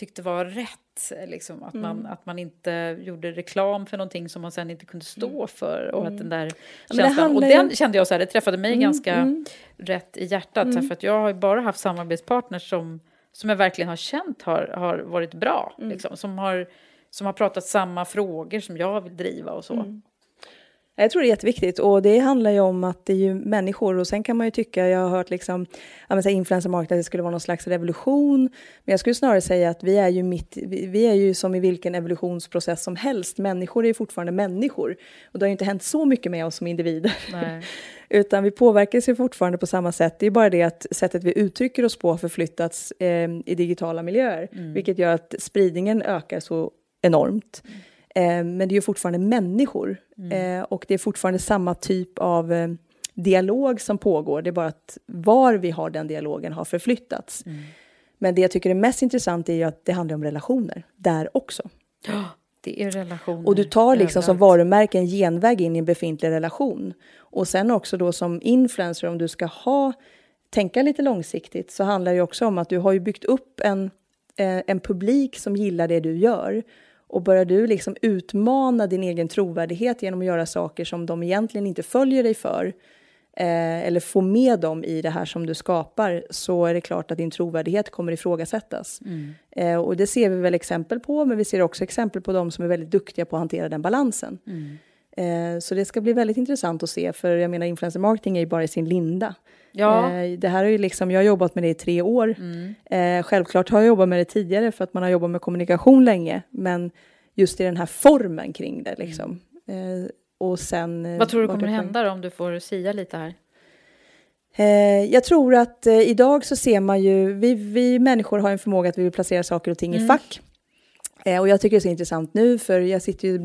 tyckte var rätt. Liksom, att, man, mm. att man inte gjorde reklam för någonting som man sen inte kunde stå mm. för. Och, att den där känslan, och den kände jag så här, det träffade mig mm, ganska mm. rätt i hjärtat. Mm. För att jag har bara haft samarbetspartners som, som jag verkligen har känt har, har varit bra. Liksom, som, har, som har pratat samma frågor som jag vill driva och så. Jag tror det är jätteviktigt och det handlar ju om att det är ju människor och sen kan man ju tycka, jag har hört liksom, ja influencer market, att det skulle vara någon slags revolution. Men jag skulle snarare säga att vi är ju mitt, vi är ju som i vilken evolutionsprocess som helst. Människor är ju fortfarande människor och det har ju inte hänt så mycket med oss som individer. Utan vi påverkas ju fortfarande på samma sätt. Det är bara det att sättet vi uttrycker oss på har förflyttats eh, i digitala miljöer, mm. vilket gör att spridningen ökar så enormt. Mm. Eh, men det är ju fortfarande människor mm. eh, och det är fortfarande samma typ av eh, dialog som pågår. Det är bara att var vi har den dialogen har förflyttats. Mm. Men det jag tycker är mest intressant är ju att det handlar om relationer där också. Ja, det är relationer. Och du tar liksom som varumärke en genväg in i en befintlig relation. Och sen också då som influencer, om du ska ha, tänka lite långsiktigt, så handlar det också om att du har ju byggt upp en, en publik som gillar det du gör. Och börjar du liksom utmana din egen trovärdighet genom att göra saker som de egentligen inte följer dig för, eh, eller få med dem i det här som du skapar, så är det klart att din trovärdighet kommer ifrågasättas. Mm. Eh, och det ser vi väl exempel på, men vi ser också exempel på de som är väldigt duktiga på att hantera den balansen. Mm. Eh, så det ska bli väldigt intressant att se, för jag menar influencer marketing är ju bara i sin linda. Ja. Eh, det här är ju liksom, jag har jobbat med det i tre år. Mm. Eh, självklart har jag jobbat med det tidigare för att man har jobbat med kommunikation länge, men just i den här formen kring det liksom. Eh, och sen... Vad tror du kommer hända då, om du får sia lite här? Jag tror att idag så ser man ju, vi, vi människor har en förmåga att vi vill placera saker och ting Mm. i fack. Och jag tycker det är så intressant nu, för jag sitter ju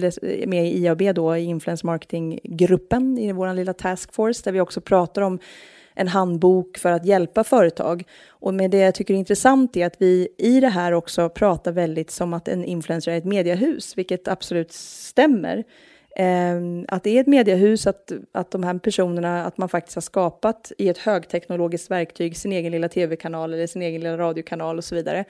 med i IAB då, i influence marketing-gruppen, i vår lilla task force, där vi också pratar om en handbok för att hjälpa företag. Och med det jag tycker är intressant är att vi i det här också pratar väldigt som att en influencer är ett mediehus, vilket absolut stämmer. Ehm, att det är ett mediehus, att, att de här personerna, att man faktiskt har skapat i ett högteknologiskt verktyg sin egen lilla tv-kanal eller sin egen lilla radiokanal och så vidare.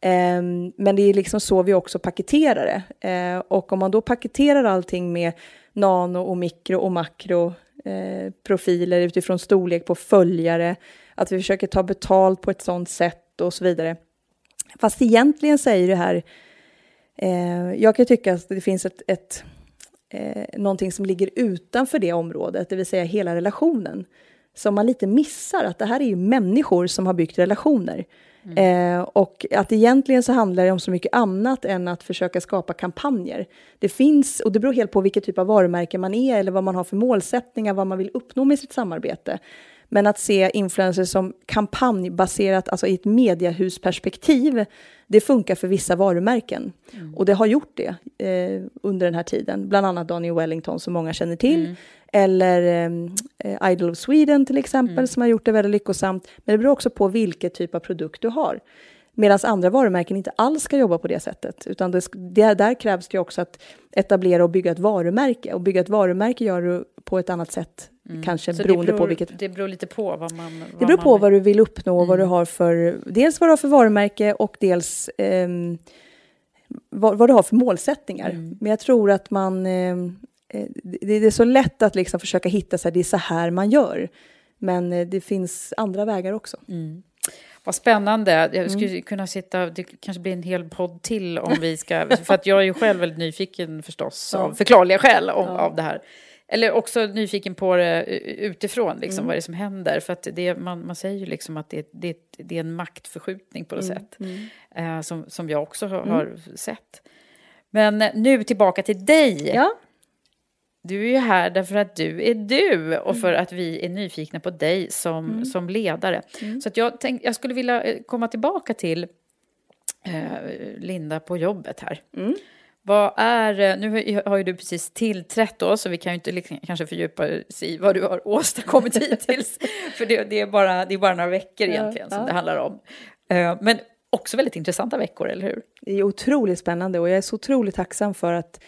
Ehm, men det är liksom så vi också paketerar det. Ehm, och om man då paketerar allting med nano och mikro och makro eh, profiler utifrån storlek på följare, att vi försöker ta betalt på ett sådant sätt och så vidare. Fast egentligen säger det här, eh, jag kan tycka att det finns ett, ett eh, någonting som ligger utanför det området, det vill säga hela relationen, som man lite missar, att det här är ju människor som har byggt relationer. Eh, och att egentligen så handlar det om så mycket annat än att försöka skapa kampanjer. Det finns, och det beror helt på vilket typ av varumärke man är eller vad man har för målsättningar, vad man vill uppnå med sitt samarbete. Men att se influencers som kampanjbaserat, alltså i ett mediehusperspektiv, det funkar för vissa varumärken. Och det har gjort det eh, under den här tiden. Bland annat Daniel Wellington som många känner till. Eller eh, Idol of Sweden till exempel som har gjort det väldigt lyckosamt. Men det beror också på vilket typ av produkt du har. Medan andra varumärken inte alls ska jobba på det sättet. Utan det, det, där krävs det också att etablera och bygga ett varumärke. Och bygga ett varumärke gör du på ett annat sätt, kanske Mm. Så det beroende beror, på vilket... Det beror lite på vad man... Det vad beror på man, vad du vill uppnå och vad Mm. du har för... Dels vad du har för varumärke och dels ehm, vad, vad du har för målsättningar. Mm. Men jag tror att man... ehm, eh, det, det är så lätt att liksom försöka hitta så här, det är så här man gör. Men eh, det finns andra vägar också. Mm. Vad spännande. Jag Mm. skulle kunna sitta, det kanske blir en hel podd till om vi ska, för att jag är ju själv väldigt nyfiken förstås, Ja. av förklarliga skäl, om, Ja. av det här. Eller också nyfiken på det eh, utifrån, liksom, Mm. vad det är som händer. För att det, man, man säger ju liksom att det, det, det är en maktförskjutning på något Mm, sätt, mm. eh, som, som jag också har, Mm. har sett. Men eh, nu tillbaka till dig. Ja. Du är ju här därför att du är du och Mm. för att vi är nyfikna på dig som, Mm. som ledare. Mm. Så att jag, tänk, jag skulle vilja eh, komma tillbaka till eh, Linda på jobbet här. Mm. Vad är, eh, nu har- ju du precis tillträtt då, så vi kan ju inte liksom, kanske fördjupa oss i vad du har åstadkommit hittills. För det, det, är bara, det är bara några veckor Ja, egentligen som ja. det handlar om. Eh, men också väldigt intressanta veckor, eller hur? Det är otroligt spännande och jag är så otroligt tacksam för att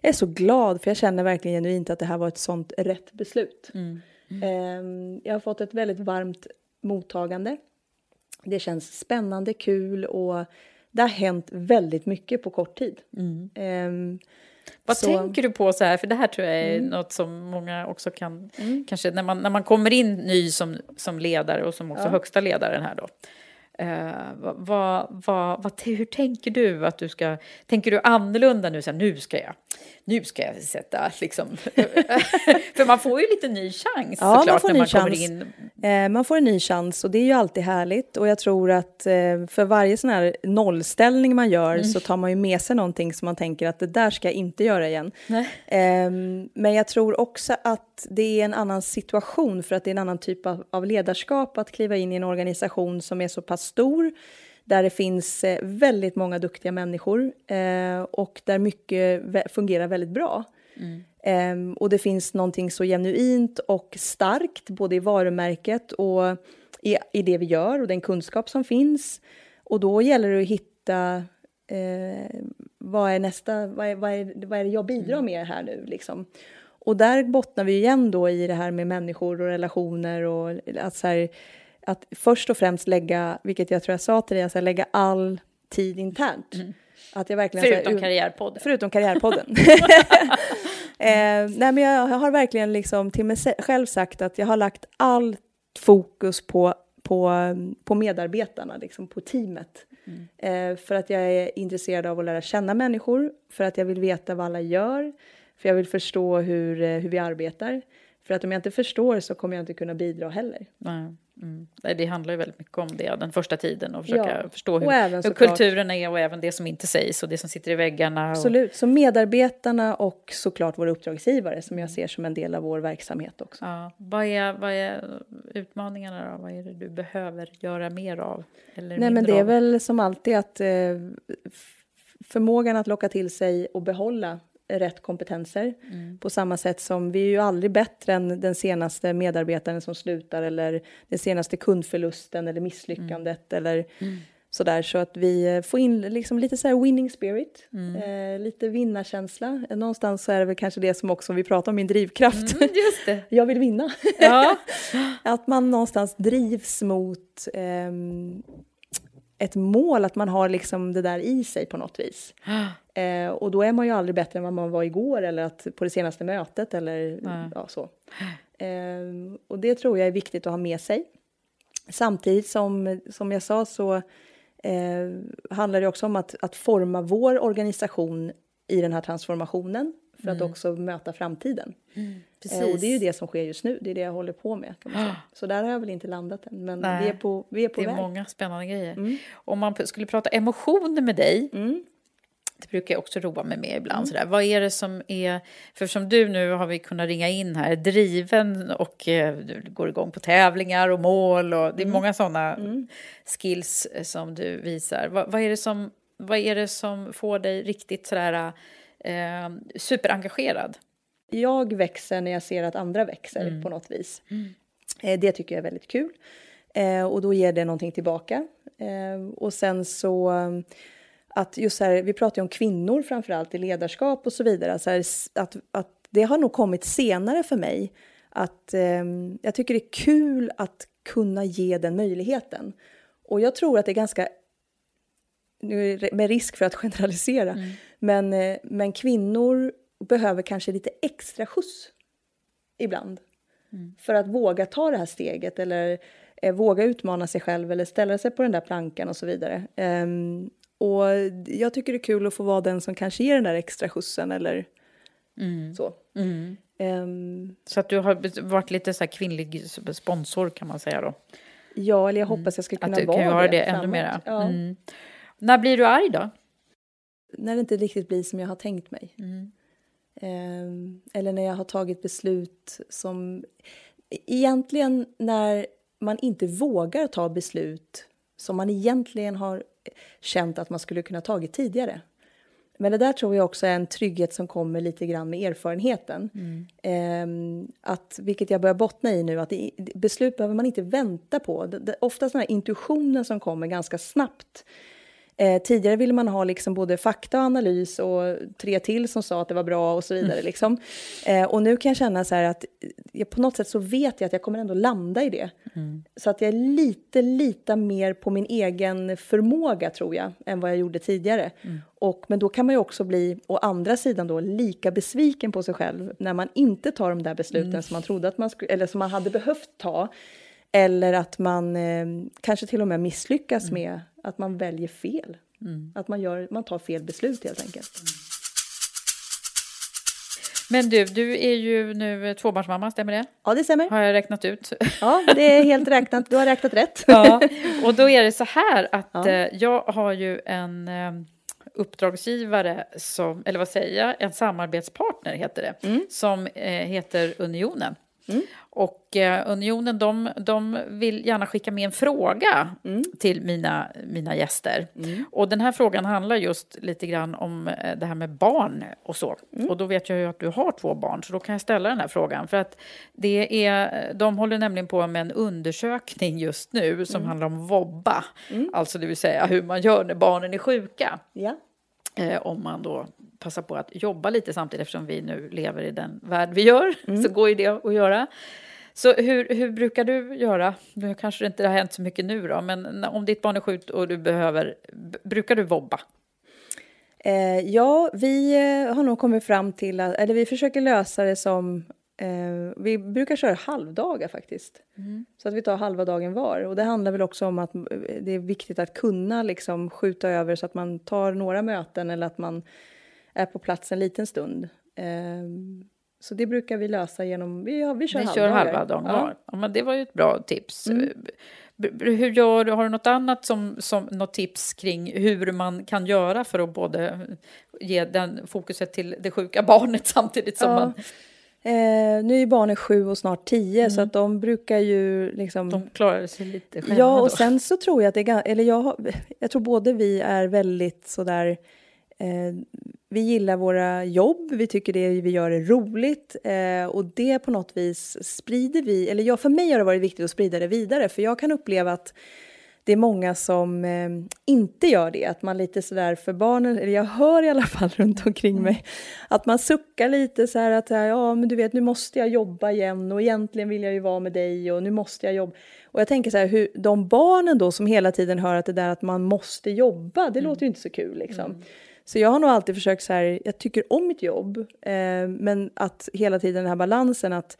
jag är så glad för jag känner verkligen genuint att det här var ett sånt rätt beslut. Mm. Ehm, Jag har fått ett väldigt varmt mottagande. Det känns spännande, kul och det har hänt väldigt mycket på kort tid. Ehm, Vad så- tänker du på så här? För det här tror jag är Mm. något som många också kan, kanske när man, när man kommer in ny som, som ledare och som också Ja. högsta ledaren här då. Vad, vad, vad, vad, hur tänker du att du ska, tänker du annorlunda nu, så här, nu ska jag, nu ska jag sätta liksom, för man får ju lite ny chans Ja, man såklart får när man kommer chans. in. Eh, man får en ny chans och det är ju alltid härligt. Och jag tror att eh, för varje sån här nollställning man gör Mm. så tar man ju med sig någonting som man tänker att det där ska jag inte göra igen. Ehm, men jag tror också att det är en annan situation för att det är en annan typ av, av ledarskap att kliva in i en organisation som är så pass stor där det finns eh, väldigt många duktiga människor eh, och där mycket fungerar väldigt bra. Ehm, och det finns någonting så genuint och starkt både i varumärket och i, i det vi gör och den kunskap som finns. Och då gäller det att hitta eh, vad är nästa, vad är, vad, är, vad är det jag bidrar med här nu liksom. Och där bottnar vi igen då i det här med människor och relationer och att, så här, att först och främst lägga, vilket jag tror jag sa till dig, alltså lägga all tid internt. Att jag verkligen, så här, Förutom ur- karriärpodden. Förutom karriärpodden. Eh, nej, men jag har verkligen liksom till mig själv sagt att jag har lagt allt fokus på, på, på medarbetarna, liksom på teamet. Mm. Eh, för att jag är intresserad av att lära känna människor, för att jag vill veta vad alla gör, för jag vill förstå hur, eh, hur vi arbetar. För att om jag inte förstår så kommer jag inte kunna bidra heller. Nej. Mm. Det handlar ju väldigt mycket om det, den första tiden, och försöka Ja. förstå hur, även hur kulturen är och även det som inte sägs och det som sitter i väggarna. Och, Absolut. Så medarbetarna och såklart våra uppdragsgivare som jag ser som en del av vår verksamhet också. ja, vad, är, vad är utmaningarna då? Vad är det du behöver göra mer av? Eller Nej, men det är av? väl som alltid att eh, förmågan att locka till sig och behålla rätt kompetenser. Mm. På samma sätt som vi är ju aldrig bättre än den senaste medarbetaren som slutar eller den senaste kundförlusten eller misslyckandet eller Mm. sådär. Så att vi eh, får in liksom lite så här winning spirit, Mm. eh, lite vinnarkänsla. Eh, Någonstans så är det väl kanske det som också vi pratar om min drivkraft. Mm, just det. Jag vill vinna. Ja. att man någonstans drivs mot ehm, ett mål, att man har liksom det där i sig på något vis. Eh, och då är man ju aldrig bättre än vad man var igår eller att, på det senaste mötet eller Nej. ja, så. Eh, och det tror jag är viktigt att ha med sig. Samtidigt som, som jag sa så eh, handlar det också om att, att forma vår organisation i den här transformationen för att Mm. också möta framtiden. precis. Eh, och det är ju det som sker just nu, det är det jag håller på med. Kan man säga. Så där har jag väl inte landat än, men Nej. vi är på, vi är på det är väg. många spännande grejer. Mm. Om man skulle prata emotioner med dig, Mm. det brukar jag också roa mig med ibland. Sådär. Vad är det som är, för som du nu har vi kunnat ringa in här, driven och eh, du går igång på tävlingar och mål och det är många sådana skills eh, som du visar. Vad, vad, är det som, vad är det som får dig riktigt sådär eh, superengagerad? Jag växer när jag ser att andra växer Mm. på något vis. Eh, det tycker jag är väldigt kul. Eh, och då ger det någonting tillbaka. Eh, och sen så att just här, vi pratar ju om kvinnor framförallt i ledarskap och så vidare. Så här, att, att det har nog kommit senare för mig. Att eh, jag tycker det är kul att kunna ge den möjligheten. Och jag tror att det är ganska nu med risk för att generalisera, men, eh, men kvinnor behöver kanske lite extra skjuts ibland. För att våga ta det här steget eller eh, våga utmana sig själv eller ställa sig på den där plankan och så vidare. Ehm, och jag tycker det är kul att få vara den som kanske ger den där extra skjutsen eller så. Ehm, Så att du har varit lite så här kvinnlig sponsor kan man säga då? ja, eller jag hoppas jag ska kunna Att du vara kan göra det, ännu framåt. mera. Ja. Mm. När blir du arg då? När det inte riktigt blir som jag har tänkt mig. Mm. Ehm, eller när jag har tagit beslut som... Egentligen när man inte vågar ta beslut som man egentligen har känt att man skulle kunna tagit tidigare. Men det där tror jag också är en trygghet som kommer lite grann med erfarenheten. Ehm, att, vilket jag börjar bottna i nu, att det, beslut behöver man inte vänta på. Det, det, oftast den här intuitionen som kommer ganska snabbt. Eh, tidigare ville man ha liksom både fakta och analys och tre till som sa att det var bra och så vidare. Liksom. Eh, och nu kan jag känna så här att jag, på något sätt så vet jag att jag kommer ändå landa i det. Så att jag lite litar mer på min egen förmåga tror jag, än vad jag gjorde tidigare. Och, men då kan man ju också bli, å andra sidan då, lika besviken på sig själv när man inte tar de där besluten som man trodde att man skulle, eller som man hade behövt ta. Eller att man eh, kanske till och med misslyckas med att man väljer fel. Att man, gör, man tar fel beslut helt enkelt. Men du, du är ju nu tvåbarnsmamma, stämmer det? Ja, det stämmer. Har jag räknat ut? Ja, det är helt räknat. Du har räknat rätt. ja, och då är det så här att Ja. eh, jag har ju en eh, uppdragsgivare som, eller vad säger jag, en samarbetspartner heter det, Mm. som eh, heter Unionen. Och eh, Unionen, de, de vill gärna skicka med en fråga Mm. till mina, mina gäster. Och den här frågan handlar just lite grann om eh, det här med barn och så. Mm. Och då vet jag ju att du har två barn, så då kan jag ställa den här frågan. För att det är, de håller nämligen på med en undersökning just nu som handlar om vobba. Alltså det vill säga hur man gör när barnen är sjuka. Ja. Eh, om man då passar på att jobba lite samtidigt eftersom vi nu lever i den värld vi gör. Så går ju det att göra. Så hur, hur brukar du göra? Nu kanske det inte har hänt så mycket nu då, men om ditt barn är sjukt och du behöver, brukar du vobba? Eh, ja, vi eh, har nog kommit fram till att, eller vi försöker lösa det som, eh, vi brukar köra halvdagar faktiskt. Mm. Så att vi tar halva dagen var. Och det handlar väl också om att eh, det är viktigt att kunna liksom skjuta över så att man tar några möten eller att man är på plats en liten stund. Eh, så det brukar vi lösa genom, vi, ja, vi kör Ni halvdagar. kör halva dagen Ja. var. Ja, men det var ju ett bra tips. Mm. B- Hur gör? Har du något annat som, som något tips kring hur man kan göra för att både ge den fokuset till det sjuka barnet samtidigt som Ja. man... Eh, nu är barnen sju och snart tio så att de brukar ju liksom... Mm. De klarar sig lite själva Ja, och då. sen så tror jag att det är eller jag, jag tror både vi är väldigt sådär, eh, vi gillar våra jobb, vi tycker det vi gör är roligt eh, och det på något vis sprider vi, eller ja, för mig har det varit viktigt att sprida det vidare för jag kan uppleva att det är många som eh, inte gör det, att man lite sådär för barnen, eller jag hör i alla fall runt omkring mig, att man suckar lite så här att ja men du vet nu måste jag jobba igen och egentligen vill jag ju vara med dig och nu måste jag jobba. Och jag tänker så här, hur, de barnen då som hela tiden hör att det där att man måste jobba, det låter ju inte så kul liksom. Så jag har nog alltid försökt så här, jag tycker om mitt jobb, eh, men att hela tiden den här balansen att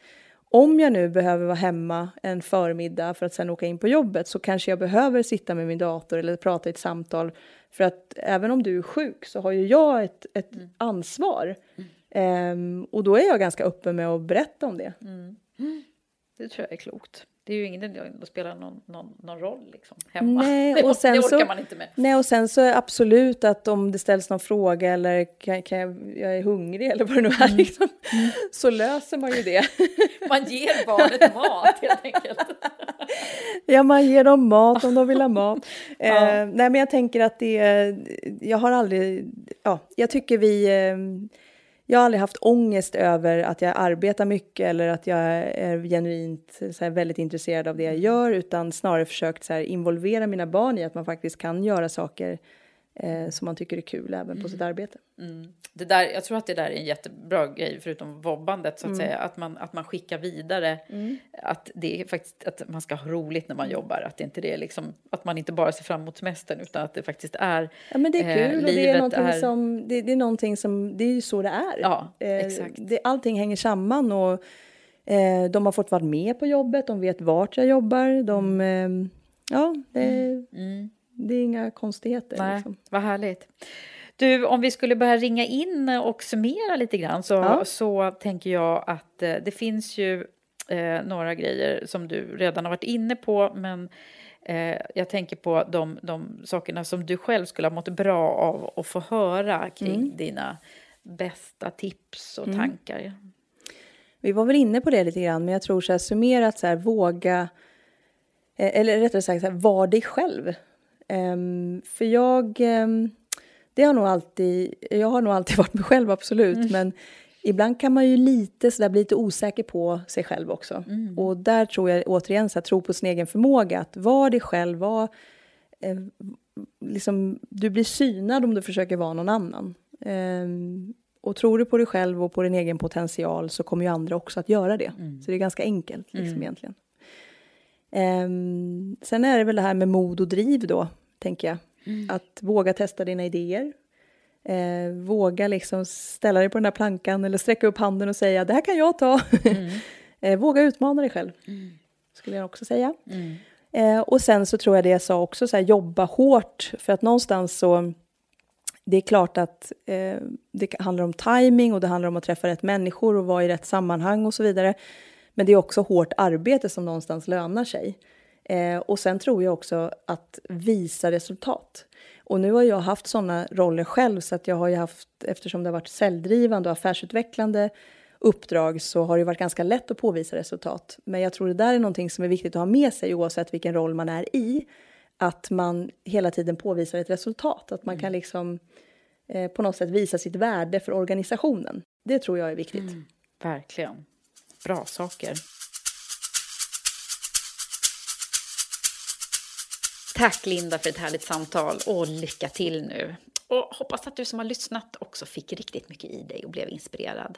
om jag nu behöver vara hemma en förmiddag för att sen åka in på jobbet så kanske jag behöver sitta med min dator eller prata i ett samtal. För att även om du är sjuk så har ju jag ett, ett ansvar. Ehm, och då är jag ganska öppen med att berätta om det. Det tror jag är klokt. Det är ju ingen idé att spela någon, någon, någon roll liksom, hemma. Nej, och sen det orkar så, man inte med. Nej, och sen så är absolut att om det ställs någon fråga eller kan, kan jag, jag är hungrig eller vad det nu är, Mm. liksom, så löser man ju det. Man ger barnet mat helt enkelt. Ja, man ger dem mat om de vill ha mat. Ja. eh, nej, men jag tänker att det jag har aldrig, ja, jag tycker vi, eh, jag har aldrig haft ångest över att jag arbetar mycket eller att jag är genuint så här, väldigt intresserad av det jag gör, utan snarare försökt så här, involvera mina barn i att man faktiskt kan göra saker eh, som man tycker är kul även på sitt arbete. Mm. Det där, jag tror att det där är en jättebra grej, förutom vobbandet, så att Mm. säga. Att man, att man skickar vidare att det är faktiskt att man ska ha roligt när man Mm. jobbar. Att, det inte det är liksom, att man inte bara ser fram emot semestern, utan att det faktiskt är... Ja, men det är eh, kul och det är, någonting är- Som, det, det är någonting som, det är ju så det är. Ja, Eh, exakt. Det, allting hänger samman och eh, de har fått vara med på jobbet, de vet vart jag jobbar, de, eh, ja, det, det är inga konstigheter. Nej, Liksom. vad härligt. Du, om vi skulle börja ringa in och summera lite grann så, Ja. så tänker jag att eh, det finns ju eh, några grejer som du redan har varit inne på, men eh, jag tänker på de, de sakerna som du själv skulle ha mått bra av att få höra kring Mm. dina bästa tips och Mm. tankar. Vi var väl inne på det lite grann, men jag tror så här summerat så här våga, eh, eller rättare sagt så här, var dig själv. Ehm, för jag, ehm, det har nog alltid, jag har nog alltid varit mig själv absolut, men ibland kan man ju lite så där bli lite osäker på sig själv också. Och där tror jag återigen så här, tro på sin egen förmåga, att vara dig själv, var, eh, liksom, du blir synad om du försöker vara någon annan. Ehm, och tror du på dig själv och på din egen potential så kommer ju andra också att göra det. Så det är ganska enkelt liksom egentligen. Ehm, sen är det väl det här med mod och driv då, tänker jag. Att våga testa dina idéer. Eh, våga liksom ställa dig på den där plankan eller sträcka upp handen och säga det här kan jag ta. eh, våga utmana dig själv, skulle jag också säga. Eh, och sen så tror jag det jag sa också, så här, jobba hårt. För att någonstans så, det är klart att eh, det handlar om timing och det handlar om att träffa rätt människor och vara i rätt sammanhang och så vidare. Men det är också hårt arbete som någonstans lönar sig. Eh, och sen tror jag också att visa resultat. Och nu har jag haft sådana roller själv så att jag har ju haft, eftersom det har varit säljdrivande och affärsutvecklande uppdrag så har det varit ganska lätt att påvisa resultat. Men jag tror det där är någonting som är viktigt att ha med sig oavsett vilken roll man är i. Att man hela tiden påvisar ett resultat, att man kan liksom eh, på något sätt visa sitt värde för organisationen. Det tror jag är viktigt. Verkligen. Bra saker. Tack Linda för ett härligt samtal och lycka till nu. Och hoppas att du som har lyssnat också fick riktigt mycket i dig och blev inspirerad.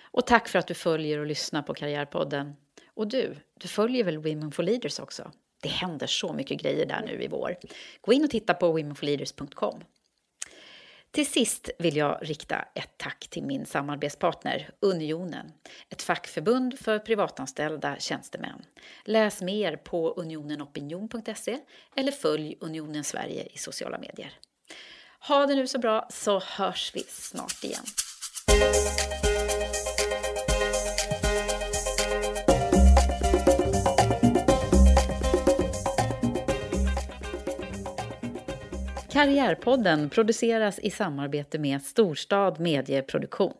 Och tack för att du följer och lyssnar på Karriärpodden. Och du, du följer väl Women for Leaders också? Det händer så mycket grejer där nu i vår. Gå in och titta på womenforleaders.com. Till sist vill jag rikta ett tack till min samarbetspartner Unionen, ett fackförbund för privatanställda tjänstemän. Läs mer på unionenopinion.se eller följ Unionen Sverige i sociala medier. Ha det nu så bra så hörs vi snart igen. Karriärpodden produceras i samarbete med Storstad Medieproduktion.